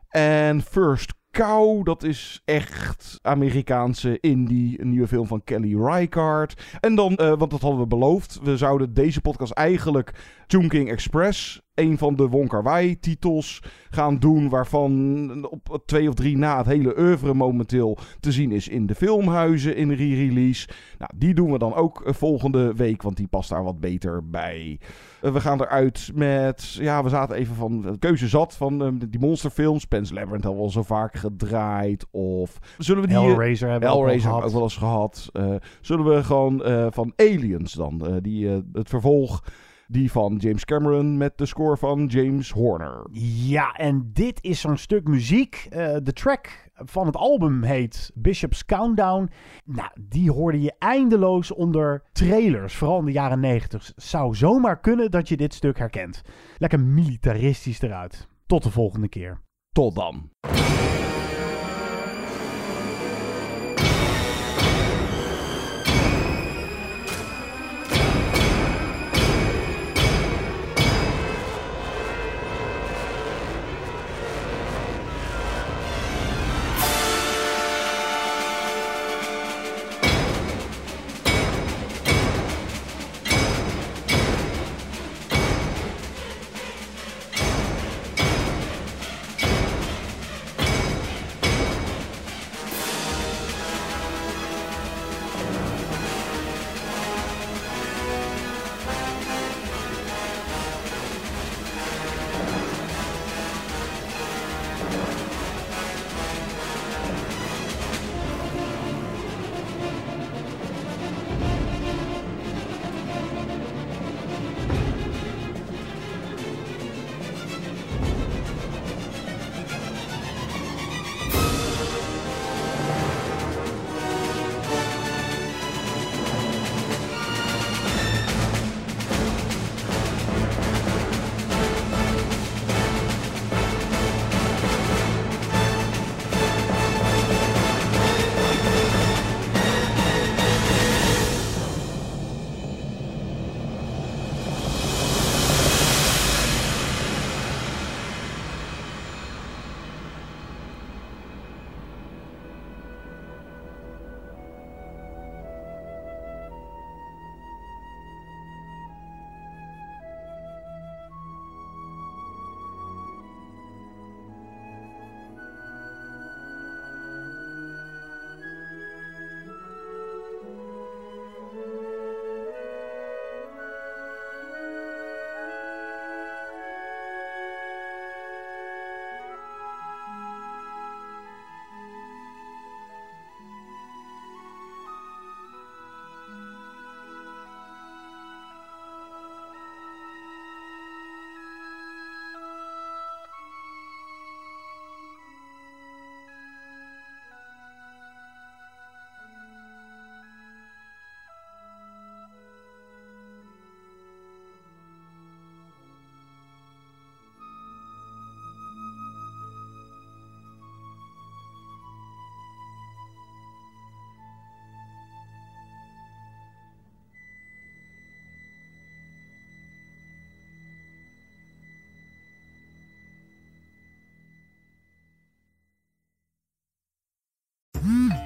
En First Cow, dat is echt Amerikaanse indie. Een nieuwe film van Kelly Reichardt. En dan, uh, want dat hadden we beloofd, we zouden deze podcast eigenlijk Chungking Express, een van de Wong Kar Wai titels, gaan doen. Waarvan op twee of drie na het hele oeuvre momenteel te zien is in de filmhuizen in re-release. Nou, die doen we dan ook volgende week, want die past daar wat beter bij. Uh, we gaan eruit met, ja, we zaten even van keuze zat van uh, die monsterfilms. Pan's Labyrinth hebben we al zo vaak gedraaid. Of zullen we die... Hellraiser hebben we Hellraiser ook, ook, ook wel eens gehad. Uh, zullen we gewoon van Aliens dan, die, het vervolg... Die van James Cameron met de score van James Horner. Ja, en dit is zo'n stuk muziek. Uh, de track van het album heet Bishop's Countdown. Nou, die hoorde je eindeloos onder trailers, vooral in de jaren 90. Zou zomaar kunnen dat je dit stuk herkent. Lekker militaristisch eruit. Tot de volgende keer. Tot dan.